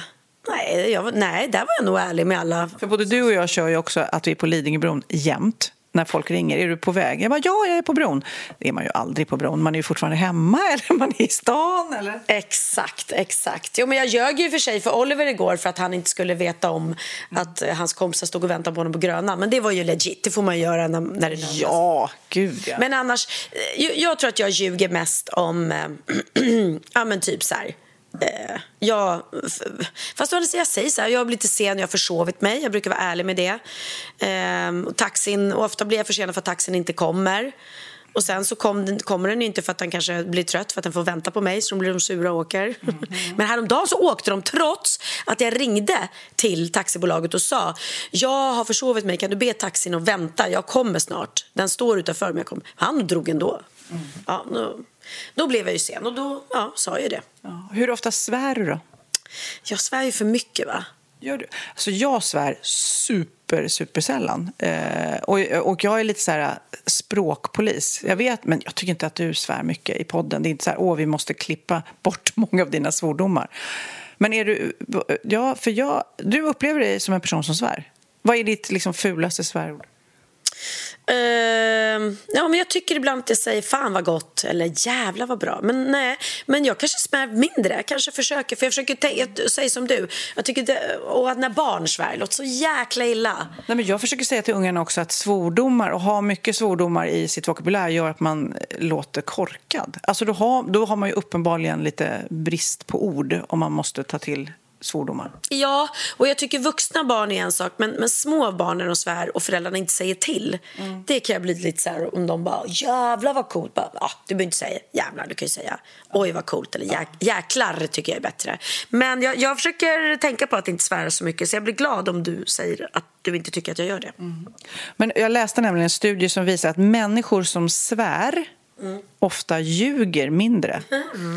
Nej, jag, nej, där var jag nog ärlig med alla. För både du och jag kör ju också att vi är på Lidingöbron jämt. När folk ringer, är du på väg? Jag bara, ja, jag är på bron. Det är man ju aldrig på bron. Man är ju fortfarande hemma eller man är i stan. Eller? Exakt, exakt. Jo, men jag ljög ju för sig för Oliver igår för att han inte skulle veta om att eh, hans kompisar stod och väntade på honom på Grönan. Men det var ju legit, det får man göra när, när det närmar Ja, gud ja. Men annars, eh, jag, jag tror att jag ljuger mest om, eh, ja men typ så här. Eh, jag, fast jag säger så här, jag blivit lite sen, jag har försovit mig. Jag brukar vara ärlig med det. Eh, och taxin, och ofta blir jag försenad för att taxin inte kommer. Och sen så kom den, kommer den inte för att han kanske blir trött för att den får vänta på mig så de blir de sura och åker. Men häromdagen så åkte de trots att jag ringde till taxibolaget och sa jag har försovit mig, kan du be taxin att vänta, jag kommer snart. Den står utanför men jag kommer. Han drog ändå. Ja, då, då blev jag ju sen och då ja, sa jag det. Ja. Hur ofta svär du då? Jag svär ju för mycket va? Gör du? Alltså jag svär super, super sällan. Eh, och, och jag är lite så här äh, språkpolis. Jag vet, men jag tycker inte att du svär mycket i podden. Det är inte så här, åh, vi måste klippa bort många av dina svordomar. Men är du, ja, för jag, du upplever dig som en person som svär. Vad är ditt liksom, fulaste svärord? Uh, ja, men jag tycker ibland att jag säger fan vad gott eller jävla vad bra. Men nej, men jag kanske svär mindre. Jag kanske försöker, för jag försöker säga som du. Jag tycker det, och att när barn svär låter så jäkla illa. Nej, men jag försöker säga till ungarna också att svordomar och ha mycket svordomar i sitt vokabulär gör att man eh, låter korkad. Alltså då har, då har man ju uppenbarligen lite brist på ord om man måste ta till svordomar. Ja, och jag tycker vuxna barn är en sak, men, men små barn när de svär och föräldrarna inte säger till. Det kan jag bli lite så här om de bara jävlar vad coolt. Bara, ah, du behöver inte säga jävlar, du kan ju säga oj vad coolt eller jäk, jäklar tycker jag är bättre. Men jag, jag försöker tänka på att inte svära så mycket så jag blir glad om du säger att du inte tycker att jag gör det. Men jag läste nämligen en studie som visar att människor som svär ofta ljuger mindre.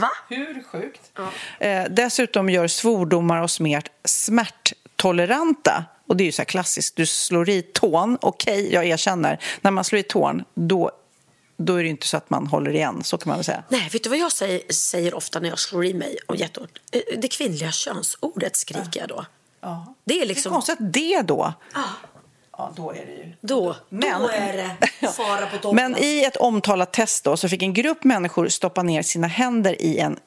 Va? Hur sjukt? Eh, dessutom gör svordomar oss mer smärttoleranta. Och det är ju så här klassiskt. Du slår i tån. Okej, jag erkänner. När man slår i tån, då, då är det inte så att man håller igen. Så kan man väl säga. Nej, vet du vad jag säger, säger ofta när jag slår i mig och jättehårt? Eh, Det kvinnliga könsordet skriker jag då. Ja. Det är Det är liksom... konstigt att det då... Ja, då är det ju... Då, Men- då är det fara på toppen. Men i ett omtalat test då, så fick en grupp människor stoppa ner sina händer i en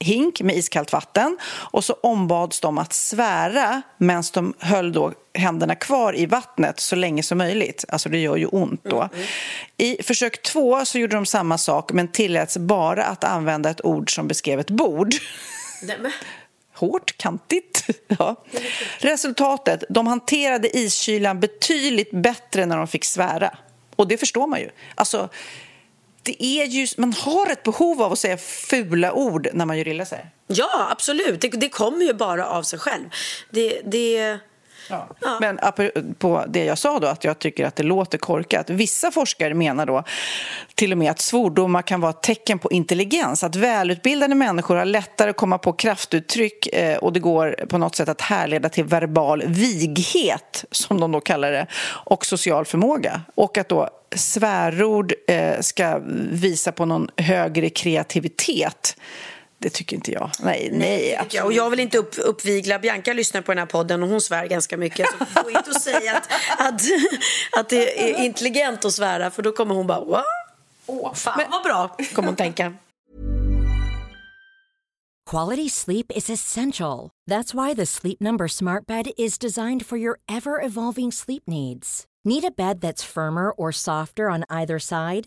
hink med iskallt vatten och så ombads de att svära medan de höll då händerna kvar i vattnet så länge som möjligt. Alltså det gör ju ont då. I försök två så gjorde de samma sak men tilläts bara att använda ett ord som beskrev ett bord. Nej, men- Hårt, kantigt. Ja. Resultatet, de hanterade iskylan betydligt bättre när de fick svära. Och det förstår man ju. Alltså, det är ju, man har ett behov av att säga fula ord när man gör illa sig. Ja, absolut. Det, det kommer ju bara av sig själv. Det, det, Ja. Men på det jag sa då, att jag tycker att det låter korkat. Vissa forskare menar då till och med att svordomar kan vara ett tecken på intelligens. Att välutbildade människor har lättare att komma på kraftuttryck eh, och det går på något sätt att härleda till verbal vighet, som de då kallar det, och social förmåga. Och att då svärord eh, ska visa på någon högre kreativitet. Det tycker inte jag. Nej, nej, tycker jag. Och jag vill inte upp, uppvigla. Bianca lyssnar på den här podden och hon svär ganska mycket. Så gå inte och säga att, att, att det är intelligent att svära för då kommer hon bara What? Åh, fan vad bra, kommer hon tänka. Quality sleep is essential. That's why the Sleep Number Smart Bed is designed for your ever evolving sleep needs. Need a bed that's firmer or softer on either side?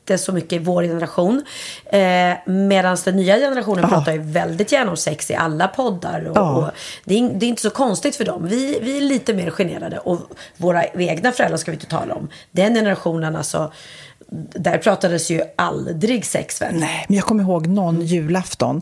så mycket i vår generation. Eh, Medan den nya generationen pratar ju väldigt gärna om sex i alla poddar. Och, Ja. och det, är, det är inte så konstigt för dem. Vi, vi är lite mer generade. Och våra egna föräldrar ska vi inte tala om. Den generationen alltså. Där pratades ju aldrig sex väl? Nej, men jag kommer ihåg någon julafton.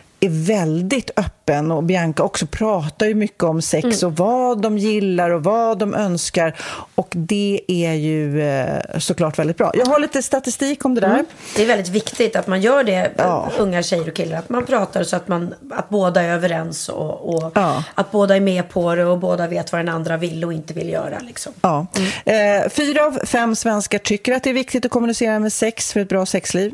är väldigt öppen och Bianca också pratar ju mycket om sex Mm. och vad de gillar och vad de önskar och det är ju eh, såklart väldigt bra. Jag har lite statistik om det där. Mm. Det är väldigt viktigt att man gör det, Ja. unga tjejer och killar. Att man pratar så att, man, att båda är överens och, och Ja. att båda är med på det och båda vet vad den andra vill och inte vill göra. Liksom. Ja. Eh, fyra av fem svenskar tycker att det är viktigt att kommunicera med sex för ett bra sexliv.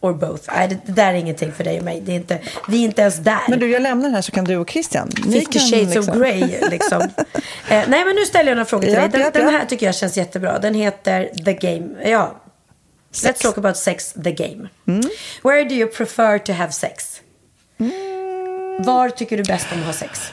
or both? Nej, det, det där är ingenting för dig och mig. Det är inte, vi är inte ens där. Men du, jag lämnar den här så kan du och Christian. ni 50 kan shades liksom- of Grey liksom. eh, nej men nu ställer jag några frågor till Ja, dig. Den, ja, den här tycker jag känns jättebra. Den heter The Game. Ja. Let's talk about sex, the game. Mm. Where do you prefer to have sex? Var tycker du bäst om att ha sex?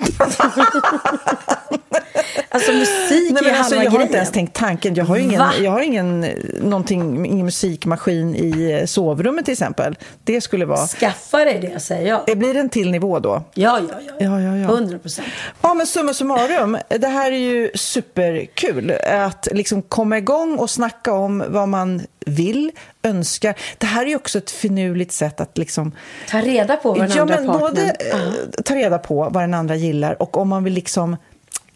Alltså musik Nej, är alltså, halva jag har inte ens tänkt tanken. Jag har ingen, Va? jag har ingen, någonting, ingen musikmaskin i eh, sovrummet till exempel. Det skulle vara... Skaffa dig det, säger jag. Det blir en till nivå då. Ja, ja, ja. Ja, ja, ja. 100 procent. Ja, men summa summarum, det här är ju superkul. Att liksom komma igång och snacka om vad man vill, önskar. Det här är ju också ett finurligt sätt att liksom... Ta reda på vad den ja, andra men partnern... både eh, ta reda på vad den andra gillar och om man vill liksom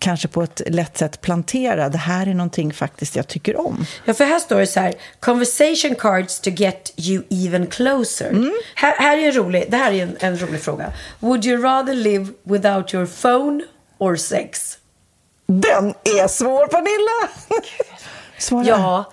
kanske på ett lätt sätt plantera, det här är någonting faktiskt jag tycker om. Ja, för här står det så här. Conversation cards to get you even closer. Mm. Här, här är en rolig, det här är en, en rolig fråga. Would you rather live without your phone or sex? Den är svår, Pernilla! Svara. Ja,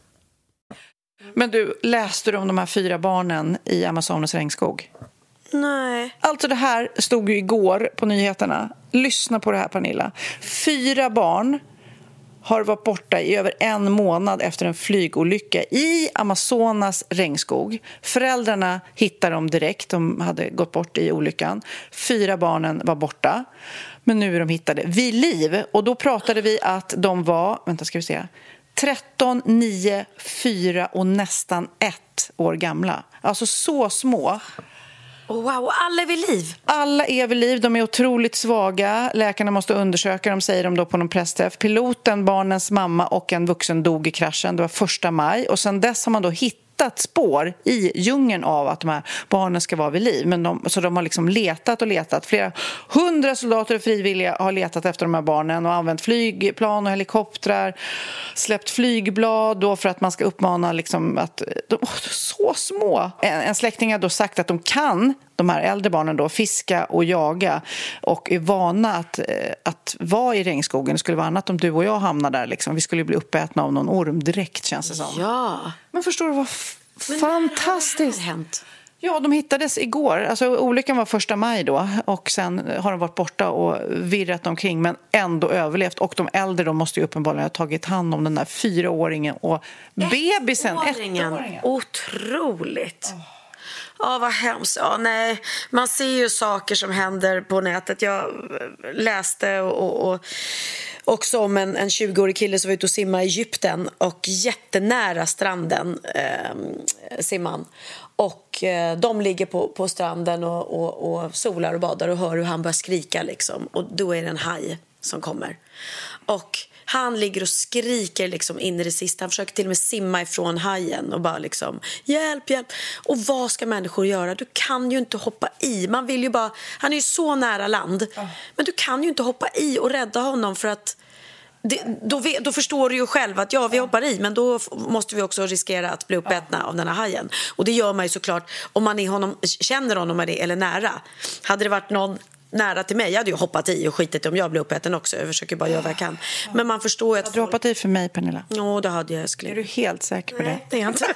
Men du, läste du om de här fyra barnen i Amazonas regnskog? Nej. Alltså det här stod ju igår på nyheterna. Lyssna på det här Pernilla. Fyra barn har varit borta i över en månad efter en flygolycka i Amazonas regnskog. Föräldrarna hittade dem direkt. De hade gått bort i olyckan. Fyra barnen var borta. Men nu är de hittade vid liv. Och då pratade vi att de var, vänta ska vi se, 13, 9, 4 och nästan ett år gamla. Alltså så små. Wow, alla är vid liv. Alla är vid liv. De är otroligt svaga. Läkarna måste undersöka dem, säger de då på någon pressträff. Piloten, barnens mamma och en vuxen dog i kraschen. Det var första maj. Och sen dess har man då hittat hittat spår i djungeln av att de här barnen ska vara vid liv. Men de, så de har liksom letat och letat. Flera hundra soldater och frivilliga har letat efter de här barnen och använt flygplan och helikoptrar. Släppt flygblad då för att man ska uppmana liksom att... De är så små! En, en släkting har då sagt att de kan de här äldre barnen då fiska och jaga och är vana att, eh, att vara i regnskogen. Det skulle vara annat om du och jag hamnar där. Liksom. Vi skulle bli uppätna av någon orm direkt, känns det som. Ja. Men förstår du vad Men fantastiskt? Har hänt. Ja, de hittades igår. Alltså, olyckan var första maj då och sen har de varit borta och virrat omkring men ändå överlevt. Och de äldre de måste ju uppenbarligen ha tagit hand om den där fyraåringen och bebisen. Ettåringen. Ettåringen. Otroligt. Ja, vad hemskt. Ja, nej. Man ser ju saker som händer på nätet. Jag eh, läste och, och också om en, en 20-årig kille som var ute och simmade i Egypten och jättenära stranden eh, simman. Och eh, de ligger på, på stranden och, och, och solar och badar och hör hur han börjar skrika liksom. Och då är det en haj som kommer. Och han ligger och skriker liksom in i det sista. Han försöker till och med simma ifrån hajen och bara liksom hjälp, hjälp. Och vad ska människor göra? Du kan ju inte hoppa i. Man vill ju bara, han är ju så nära land. Men du kan ju inte hoppa i och rädda honom för att det, då, då förstår du ju själv att ja, vi hoppar i men då måste vi också riskera att bli uppätna av den här hajen. Och det gör man ju såklart om man är honom, känner honom eller nära. Hade det varit någon nära till mig, jag hade ju hoppat i och skitit om jag blir uppäten också. Jag försöker bara göra vad jag kan. Men man förstår att... Hade du hoppat i för mig, Pernilla? Ja, det hade jag älskling. Är du helt säker på det? Det är jag inte.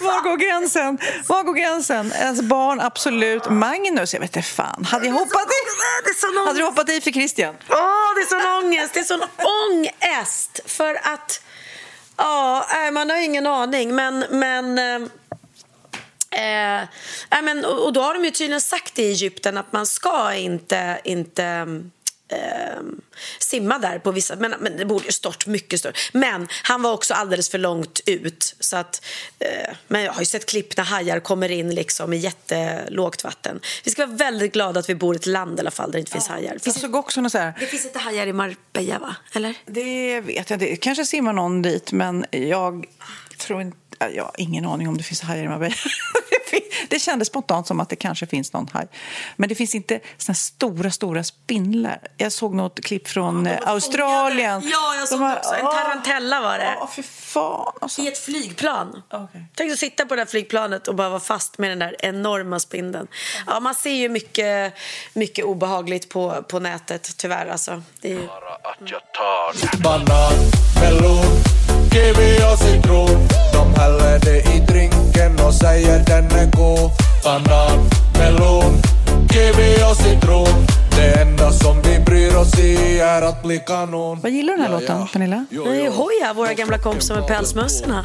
Var går gränsen? Var går gränsen? Ens barn, absolut. Magnus, jag vet inte fan. Hade jag hoppat i? Det är sån Hade du hoppat i för Christian? Åh, det är sån ångest! Det är sån ångest! För att... Ja, nej, man har ingen aning, men... men eh, eh, men och och då har de ju tydligen sagt i Egypten att man ska inte, inte ehm, simma där på vissa, men, men det borde ju stått mycket större. Men han var också alldeles för långt ut. Så att, eh, men jag har ju sett klipp när hajar kommer in liksom i jättelågt vatten. Vi ska vara väldigt glada att vi bor i ett land i alla fall där det inte finns hajar. Det Jag finns, såg också något så här, det finns inte hajar i Marbella va? Eller? det vet jag inte, kanske simmar någon dit, men jag tror inte, jag har ingen aning om det finns hajar i Marbella. Det kändes spontant som att det kanske finns någon haj. Men det finns inte såna stora, stora spindlar. Jag såg något klipp från eh, Australien. Ja, jag såg De också. En tarantella var det. Åh, fy fan. Alltså. I ett flygplan. Okej. Tänk att sitta på det här flygplanet och bara vara fast med den där enorma spindeln. Ja, man ser ju mycket, mycket obehagligt på, på nätet, tyvärr. Alltså. Det är ju... Banan, melon, kiwi och citron De häller det i drinken och säger den är god. Banan, melon, kiwi och citron. Det enda som vi bryr oss i är att bli kanon Vad gillar du den här låten, Pernilla? Det är Hoja, våra gamla kompisar med pälsmössorna.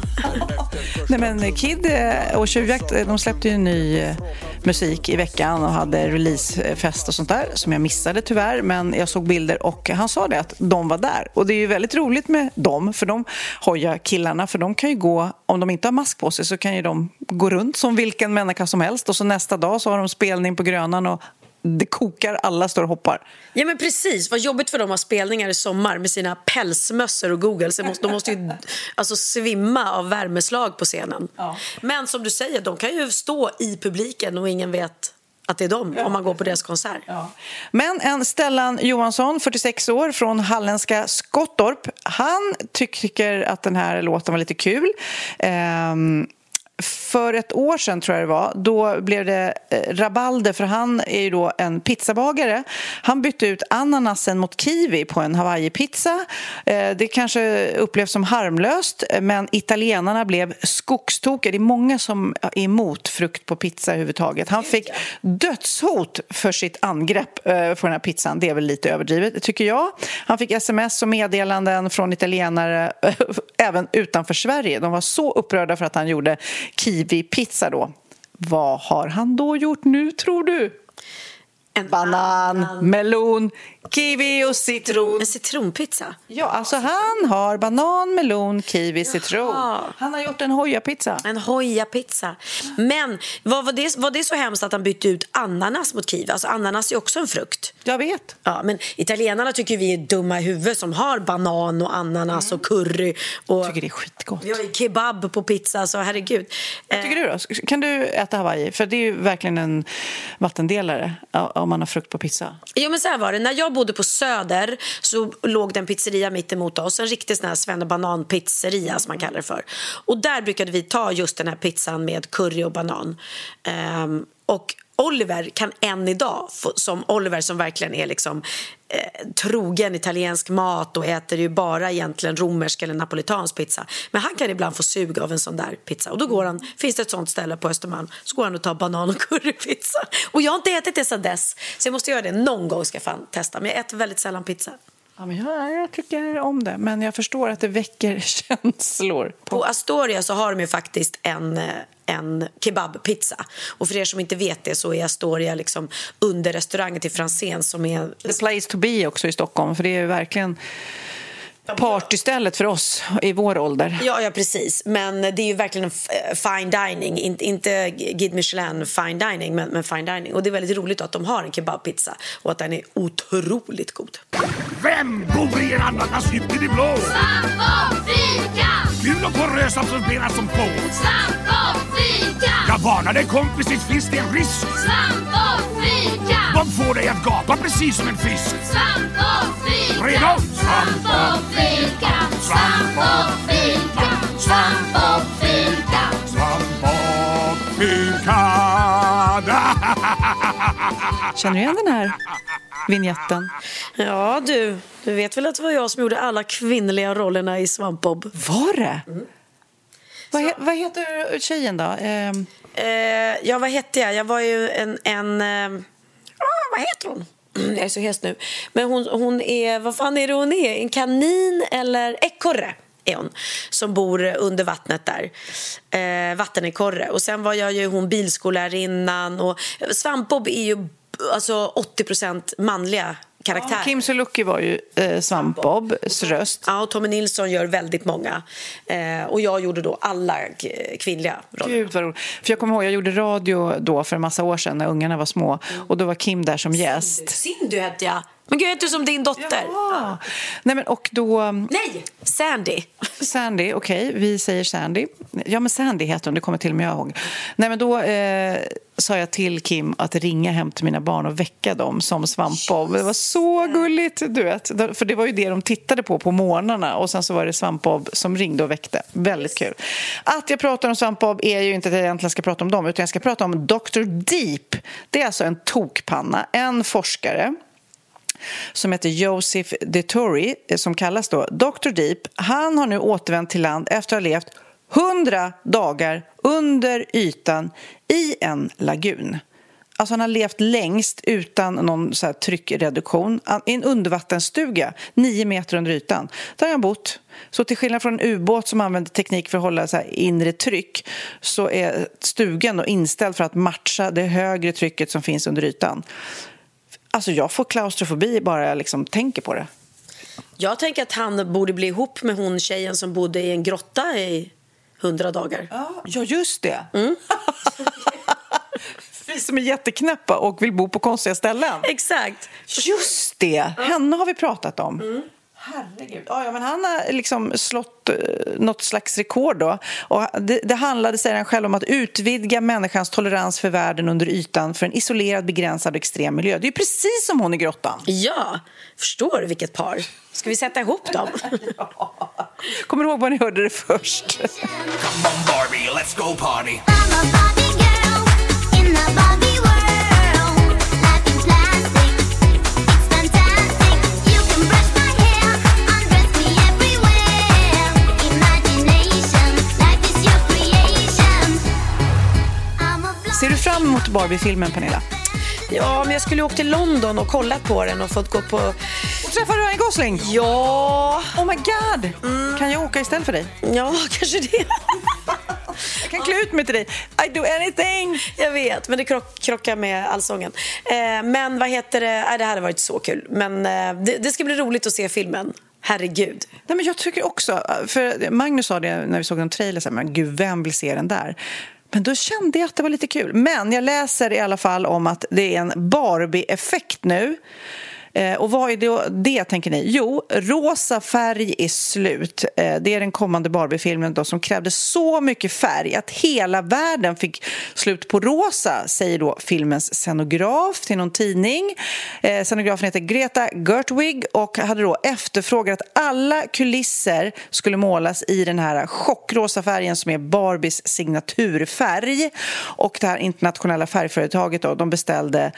Nej, men Kid eh, och Tjuvjakt eh, de släppte ju ny eh, musik i veckan och hade releasefest och sånt där som jag missade tyvärr. Men jag såg bilder och han sa det att de var där. Och det är ju väldigt roligt med dem, för de hoja killarna för de kan ju gå, om de inte har mask på sig så kan ju de gå runt som vilken människa som helst och så nästa dag så har de spelning på Grönan och det kokar, alla står och hoppar. Ja men precis, vad jobbigt för dem att ha spelningar i sommar med sina pälsmössor och Google. De måste, ju alltså, svimma av värmeslag på scenen. Men som du säger, de kan ju stå i publiken och ingen vet att det är dem om man går på deras konsert. Men en Stellan Johansson, 46 år, från halländska Skottorp, han tycker att den här låten var lite kul. Ehm, för ett år sedan, tror jag det var, då blev det eh, rabalder för han är ju då en pizzabagare. Han bytte ut ananasen mot kiwi på en hawaii-pizza. Eh, det kanske upplevs som harmlöst, men italienarna blev skogstokiga. Det är många som är emot frukt på pizza överhuvudtaget. Han fick dödshot för sitt angrepp eh, för den här pizzan. Det är väl lite överdrivet, tycker jag. Han fick sms och meddelanden från italienare eh, även utanför Sverige. De var så upprörda för att han gjorde kiwi kiwi-pizza då. Vad har han då gjort nu, tror du? En Banan, melon, kiwi och citron. En citronpizza? Ja, alltså han har banan, melon, kiwi, citron. Han har gjort en hojapizza. En hojapizza. Men var, det, var det så hemskt att han bytte ut ananas mot kiwi? Alltså ananas är också en frukt. Jag vet. Ja, men italienarna tycker vi är dumma i huvudet som har banan och ananas och curry. Och Jag tycker det är skitgott. vi har kebab på pizza, så herregud. Vad tycker du då? Kan du äta hawaii? För det är ju verkligen en vattendelare om man har frukt på pizza. Jo men så här var det, när jag bodde på Söder så låg det en pizzeria mitt emot oss, en riktig sån här svennebanan-pizzeria som man kallar det för. Och där brukade vi ta just den här pizzan med curry och banan. Um, och Oliver kan än idag, som Oliver som verkligen är liksom eh, trogen italiensk mat och äter ju bara egentligen romersk eller napolitansk pizza. Men han kan ibland få sug av en sån där pizza. Och då går han, finns det ett sånt ställe på Östermalm, så går han och tar banan och currypizza. Och jag har inte ätit det sedan dess, så jag måste göra det någon gång ska jag fan testa. Men jag äter väldigt sällan pizza. Ja, men jag, jag tycker om det, men jag förstår att det väcker känslor. På Astoria så har de ju faktiskt en, eh, en kebabpizza. Och för er som inte vet det så är Astoria liksom under restaurangen till Franzén som är... The place to be också i Stockholm, för det är verkligen partystället för oss i vår ålder. Ja, ja, precis. Men det är ju verkligen fine dining. Inte, inte Guide Michelin fine dining, men, men fine dining. Och det är väldigt roligt att de har en kebabpizza och att den är otroligt god. Vem bor i en ananashytt i det blå? Svamp och fika! Gul och porös absorberad som på. Svamp och fika! Jag varnar dig kompis, visst finns det en risk. Svamp och fika! De får dig att gapa precis som en fisk. Svamp och fika! Redo? Svamp och fika! Svamp och fika! Svamp och fika! Svamp och fika. Känner du igen den här vignetten? Ja, du. Du vet väl att det var jag som gjorde alla kvinnliga rollerna i Svampbob? Var det? Vad, he, vad heter tjejen då? Ehm, Eh, ja, vad hette jag? Jag var ju en... en eh, ah, vad heter hon? Jag är så hes nu. Men hon, hon är... Vad fan är det hon är? En kanin eller ekorre? är hon, som bor under vattnet där. Eh, vattenekorre. Och sen var jag ju hon bilskollärarinnan. Och Svampbob är ju alltså 80 manliga karaktär. Kim Sulocki var ju eh, Svamp-Bobs röst. Ja, och Tommy Nilsson gör väldigt många. Eh, och jag gjorde då alla kvinnliga roller. Gud vad roligt. För jag kommer ihåg, jag gjorde radio då för en massa år sedan när ungarna var små. Och då var Kim där som gäst. Cindy hette jag. Men gud, jag heter som din dotter. Ja. Nej, men och då... Nej, Sandy. Sandy, okej, vi säger Sandy. Ja, men Sandy heter hon, det kommer till och med jag ihåg. Nej, men då eh, sa jag till Kim att ringa hem till mina barn och väcka dem som Svampbob. Det var så gulligt, du vet. För det var ju det de tittade på på morgnarna och sen så var det Svampbob som ringde och väckte. Väldigt kul. Att jag pratar om Svampbob är ju inte att jag egentligen ska prata om dem, utan jag ska prata om Dr. Deep. Det är alltså en tokpanna, en forskare som heter Joseph DeTori, eh, som kallas då Dr. Deep. Han har nu återvänt till land efter att ha levt 100 dagar under ytan i en lagun. Alltså han har levt längst utan någon så här tryckreduktion i en undervattensstuga, nio meter under ytan. Där har han bott. Så till skillnad från en ubåt som använder teknik för att hålla så här inre tryck så är stugan då inställd för att matcha det högre trycket som finns under ytan. Alltså jag får klaustrofobi bara jag liksom tänker på det. Jag tänker att han borde bli ihop med hon tjejen som bodde i en grotta i hundra dagar. Ja, just det. Vi som är jätteknäppa och vill bo på konstiga ställen. Exakt. Just det, henne har vi pratat om. Herregud. Ja, ja, men han har liksom slått eh, något slags rekord. Då. Och det, det handlade, säger han själv, om att utvidga människans tolerans för världen under ytan för en isolerad, begränsad och extrem miljö. Det är ju precis som hon i grottan. Ja, förstår du vilket par? Ska vi sätta ihop dem? Kommer du ihåg var ni hörde det först? Come on Barbie, let's go party. Ser du fram emot Barbie-filmen, Pernilla? Ja, men jag skulle ju åkt till London och kollat på den och fått gå på... Och träffar Ryan Gosling? Ja! Oh my god! Kan jag åka istället för dig? Ja, kanske det. Jag kan klä ut mig till dig. I do anything! Jag vet, men det krock, krockar med allsången. Eh, men vad heter det? Eh, det hade varit så kul. Men eh, det, det ska bli roligt att se filmen. Herregud. Nej, men jag tycker också, för Magnus sa det när vi såg en trailer, så här, men gud, vem vill se den där? Men då kände jag att det var lite kul. Men jag läser i alla fall om att det är en Barbie-effekt nu. Eh, och vad är det, det, tänker ni? Jo, rosa färg är slut. Eh, det är den kommande Barbie-filmen då, som krävde så mycket färg att hela världen fick slut på rosa, säger då filmens scenograf till någon tidning. Eh, scenografen heter Greta Gertwig och hade då efterfrågat att alla kulisser skulle målas i den här chockrosa färgen som är Barbies signaturfärg. Och det här internationella färgföretaget då, de beställde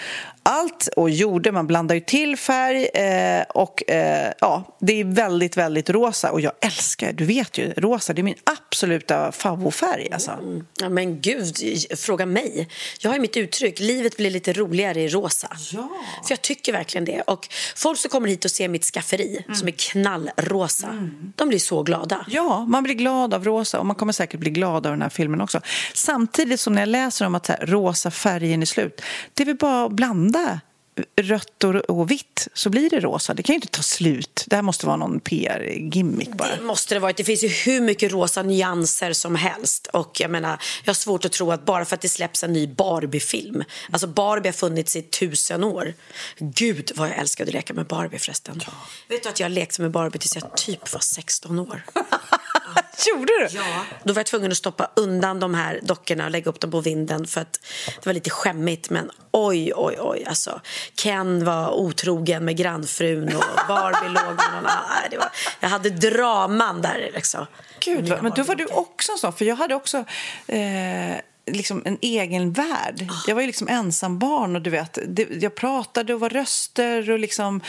allt och gjorde, man blandar ju till färg eh, och eh, ja, det är väldigt, väldigt rosa och jag älskar, du vet ju, rosa det är min absoluta favoritfärg alltså. Mm. Ja, men gud, fråga mig. Jag har ju mitt uttryck, livet blir lite roligare i rosa. Ja. För jag tycker verkligen det. Och folk som kommer hit och ser mitt skafferi Mm. som är knallrosa, de blir så glada. Ja, man blir glad av rosa och man kommer säkert bli glad av den här filmen också. Samtidigt som när jag läser om att här, rosa färgen är slut, det är väl bara att blanda skada rött och, och vitt så blir det rosa. Det kan ju inte ta slut. Det här måste vara någon PR-gimmick bara. Det måste det varit. Det finns ju hur mycket rosa nyanser som helst. Och jag menar, jag har svårt att tro att bara för att det släpps en ny Barbie-film. Alltså Barbie har funnits i tusen år. Gud vad jag älskade att leka med Barbie förresten. Vet du att jag lekte med Barbie tills jag typ var 16 år? Gjorde du? Ja. Då var jag tvungen att stoppa undan de här dockorna och lägga upp dem på vinden för att det var lite skämmigt. Men oj, oj, oj. Alltså, Ken var otrogen med grannfrun och Barbie låg med någon annan. Det var, Jag hade draman där liksom. Gud, men då var du också en sån, för jag hade också eh, liksom en egen värld. Jag var ju liksom ensam barn och du vet, det, jag pratade och var röster och liksom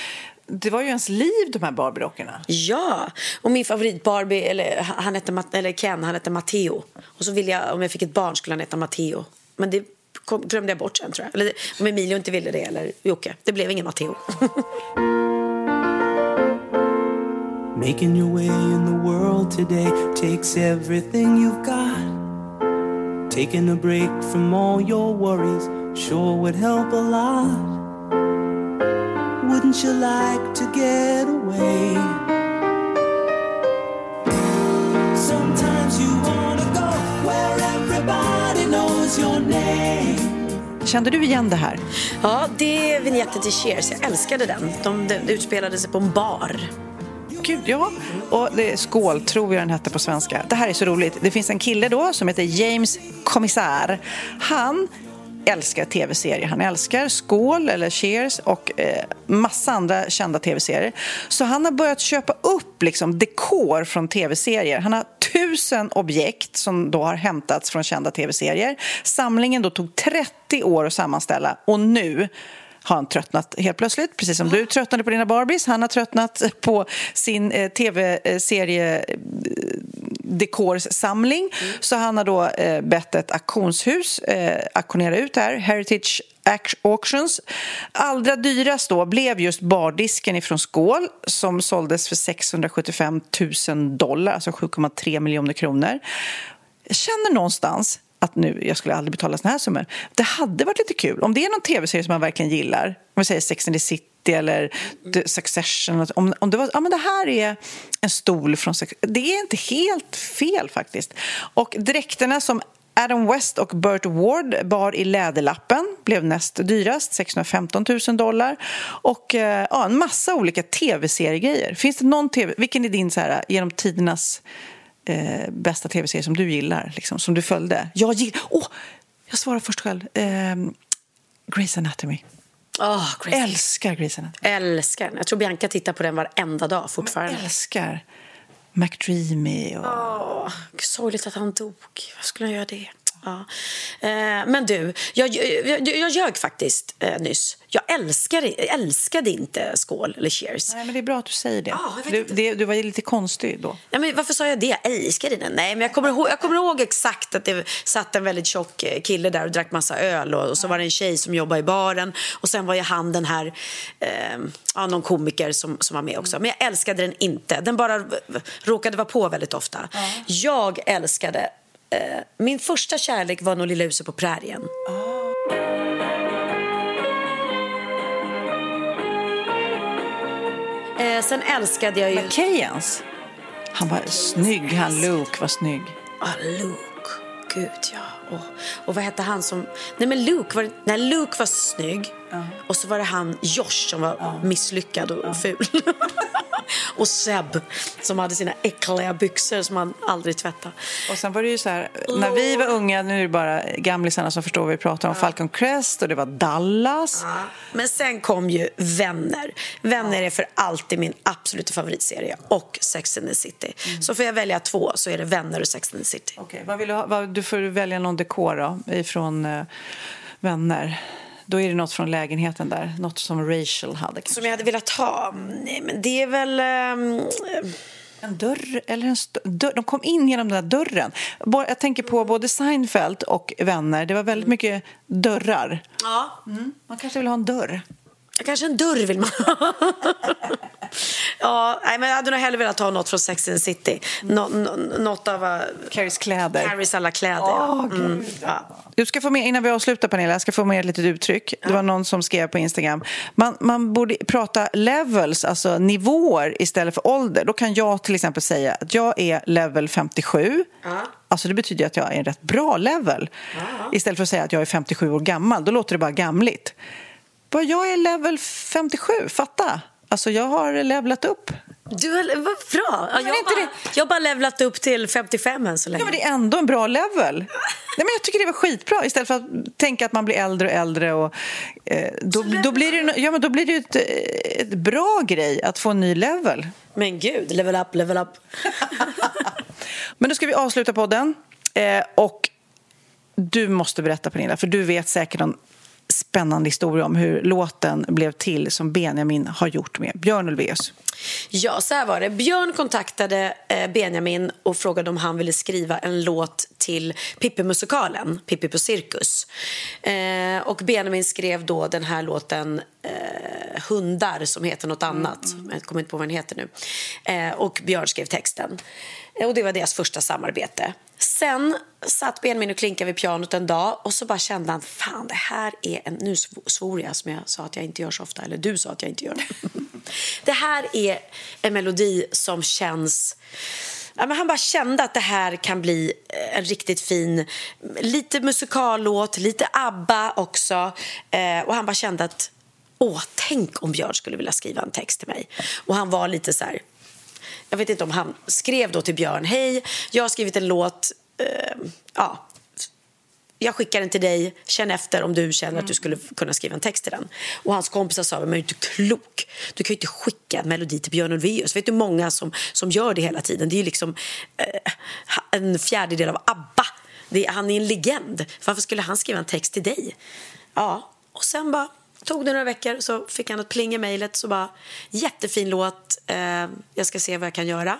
det var ju ens liv, de här Barbie-dockorna. Ja, och min favorit Barbie, eller, han hette, eller Ken, han hette Matteo. Och så ville jag, om jag fick ett barn skulle han heta Matteo. Men det kom, glömde jag bort sen tror jag. Eller om Emilio inte ville det, eller Jocke. Det blev ingen Matteo. Making your way in the world today takes everything you've got. Taking a break from all your worries sure would help a lot. Wouldn't you like to get away? Sometimes you wanna go where everybody knows your name. Kände du igen det här? Ja, det är vignetten till Cheers. Jag älskade den. De, de utspelade sig på en bar. Gud, ja. Och det Skål, tror jag den hette på svenska. Det här är så roligt. Det finns en kille då som heter James Commissar. Han älskar tv-serier. Han älskar Skål eller Cheers och eh, massa andra kända tv-serier. Så han har börjat köpa upp liksom, dekor från tv-serier. Han har tusen objekt som då har hämtats från kända tv-serier. Samlingen då tog 30 år att sammanställa och nu har han tröttnat helt plötsligt, precis som du tröttnade på dina Barbies. Han har tröttnat på sin eh, tv-serie dekorsamling. Så han har då eh, bett ett auktionshus eh, auktionera ut det här, Heritage Auctions. Allra dyrast då blev just bardisken ifrån Skål som såldes för 675 000 dollar, alltså 7,3 miljoner kronor. Jag känner någonstans att nu, jag skulle aldrig betala såna här summor. Det hade varit lite kul om det är någon tv-serie som man verkligen gillar, om vi säger Sex and the City eller The Succession, om, om det var, ja men det här är en stol från Sex, det är inte helt fel faktiskt. Och dräkterna som Adam West och Burt Ward bar i Läderlappen blev näst dyrast, 615 000 dollar. Och eh, ja, en massa olika tv-seriegrejer. Finns det någon tv, vilken är din så här, genom tidernas eh, bästa tv-serie som du gillar, liksom, som du följde? Jag gillar... Åh, jag svarar först själv. Eh, Grey's Anatomy. Oh, Grace. Älskar Grey's Anatomy. Älskar. Jag tror Bianca tittar på den varenda dag fortfarande. Älskar McDreamy och... Åh, sorgligt att han dog. Vad skulle han göra det? Ja. Eh, men du, jag, jag, jag ljög faktiskt eh, nyss. Jag älskar, älskade inte Skål eller Cheers. Nej, men det är bra att du säger det. Vet du, det, du var lite konstig då. Ja, men varför sa jag det? Jag älskade den. Nej, men jag kommer, ihåg, jag kommer ihåg exakt att det satt en väldigt tjock eh, kille där och drack massa öl och, och så var det en tjej som jobbade i baren och sen var ju han den här, eh, ja, någon komiker som, som var med också. Men jag älskade den inte. Den bara råkade vara på väldigt ofta. Jag älskade min första kärlek var nog Lilla huset på prärien. Eh, sen älskade jag ju... McKayans. Han var snygg, han Luke var snygg. Ah, Luke. Gud, ja. Och, och vad hette han som... Nej, men Luke var, nej, Luke var snygg. Och så var det han Josh som var misslyckad och ful. och Seb som hade sina äckliga byxor som han aldrig tvättade. Och sen var det ju så här, när vi var unga, nu är det bara gamlisarna som förstår vad vi pratar om, Falcon Crest och det var Dallas. Men sen kom ju Vänner. Vänner är för alltid min absoluta favoritserie. Och Sex and the City. Så får jag välja två så är det Vänner och Sex and the City. Okej, vad vill du, ha, du får välja någon dekor då, ifrån eh, Vänner. Då är det något från lägenheten där, något som Rachel hade. kanske. Som jag hade velat ha? Nej, men det är väl... ehm, En dörr eller en dörr. De kom in genom den där dörren. Jag tänker på både Seinfeld och Vänner. Det var väldigt mycket dörrar. Ja. Man kanske vill ha en dörr. Kanske en dörr vill man ha. ja, nej, men jag hade nog hellre velat ha något från Sex and City. Nå, nå, något av uh, Carries kläder. Carries alla kläder. Åh, ja. Mm, ja. Du ska få med, innan vi avslutar Pernilla, jag ska få med ett litet uttryck. Det var någon som skrev på Instagram. Man, man borde prata levels, alltså nivåer istället för ålder. Då kan jag till exempel säga att jag är level 57. Alltså det betyder att jag är en rätt bra level. Istället för att säga att jag är 57 år gammal. Då låter det bara gamligt. Bara, Jag är level 57, fatta! Alltså jag har levlat upp. Du, har- vad bra! Ja, jag, inte bara, jag har bara levlat upp till 55 än så länge. Ja, men det är ändå en bra level. Nej, men jag tycker det var skitbra istället för att tänka att man blir äldre och äldre. Och, eh, då, då, blir det, ja, men då blir det ju ett, eh, ett bra grej att få en ny level. Men gud, level up, level up. Men då ska vi avsluta podden. Eh, och du måste berätta Pernilla, för du vet säkert någon spännande historia om hur låten blev till som Benjamin har gjort med Björn Ulvaeus. Ja, så här var det. Björn kontaktade eh, Benjamin och frågade om han ville skriva en låt till Pippi-musikalen, Pippi på cirkus. Eh, och Benjamin skrev då den här låten eh, Hundar, som heter något annat. Jag kommer inte på vad den heter nu. Eh, och Björn skrev texten. Och det var deras första samarbete. Sen satt Benjamin och klinkade vid pianot en dag och så bara kände han, fan det här är en, nu sv- svor jag som jag sa att jag inte gör så ofta, eller du sa att jag inte gör. det här är en melodi som känns Ja, men han bara kände att det här kan bli en riktigt fin, lite musikallåt, lite ABBA också. Eh, och han bara kände att, åh, tänk om Björn skulle vilja skriva en text till mig. Och han var lite så här, jag vet inte om han skrev då till Björn, hej, jag har skrivit en låt, eh, ja, jag skickar den till dig, känn efter om du känner att du skulle kunna skriva en text till den. Och hans kompisar sa, men är inte klok? Du kan ju inte skicka en melodi till Björn Ulvaeus. Vet du många som, som gör det hela tiden? Det är ju liksom eh, en fjärdedel av ABBA. Det är, han är en legend. Varför skulle han skriva en text till dig? Ja, och sen bara tog det några veckor så fick han ett pling i mejlet så bara jättefin låt, eh, jag ska se vad jag kan göra.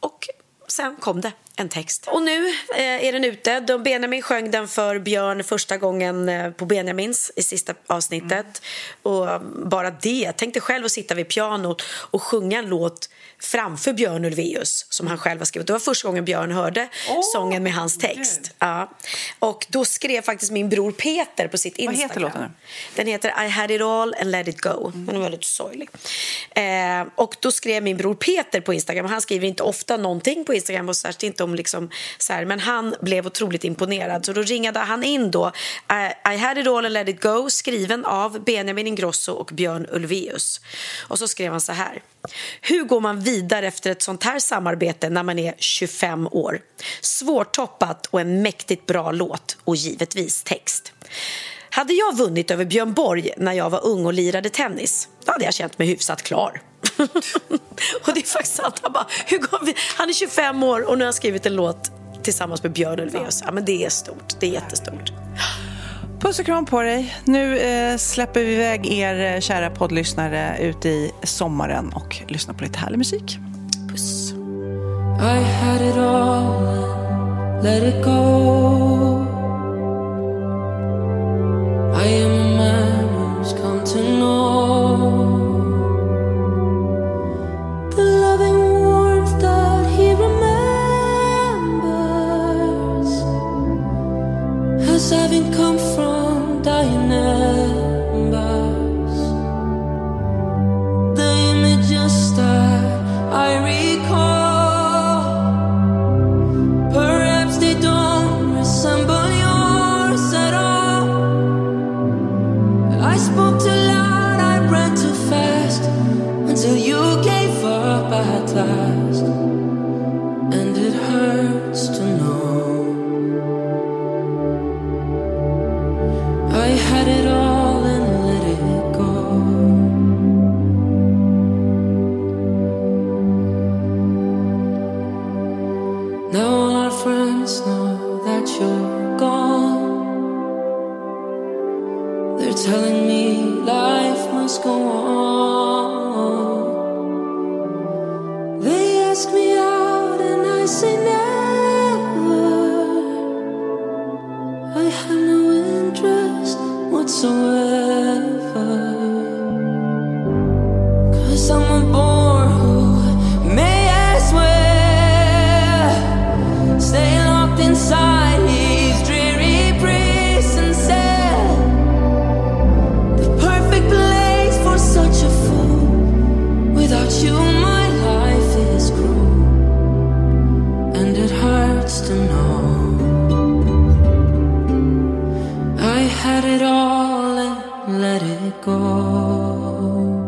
Och sen kom det en text. Och nu eh, är den ute. De, Benjamin sjöng den för Björn första gången eh, på Benjamins i sista avsnittet. Och eh, bara det. Tänk dig själv att sitta vid pianot och sjunga en låt framför Björn Ulvaeus som han själv har skrivit. Det var första gången Björn hörde sången med hans text. Ja. Och då skrev faktiskt min bror Peter på sitt Vad Instagram. heter låten? Den heter I had it all and let it go. Den är väldigt sorglig. Eh, och då skrev min bror Peter på Instagram. Han skriver inte ofta någonting på Instagram och särskilt inte om liksom så här, men han blev otroligt imponerad. Så då ringade han in då I, I had it all and let it go skriven av Benjamin Ingrosso och Björn Ulvaeus. Och så skrev han så här. Hur går man vidare efter ett sånt här samarbete när man är 25 år? Svårtoppat och en mäktigt bra låt och givetvis text. Hade jag vunnit över Björn Borg när jag var ung och lirade tennis, då hade jag känt mig hyfsat klar. och det är faktiskt sant. Han, bara, hur går vi? han är 25 år och nu har han skrivit en låt tillsammans med Björn Ulvaeus. Ja, men det är stort. Det är jättestort. Puss och kram på dig. Nu eh, släpper vi iväg er eh, kära poddlyssnare ut i sommaren och lyssnar på lite härlig musik. Puss. I had it all, let it go. I am a man who's come to know the loving warmth that he remembers as having had it all and let it go.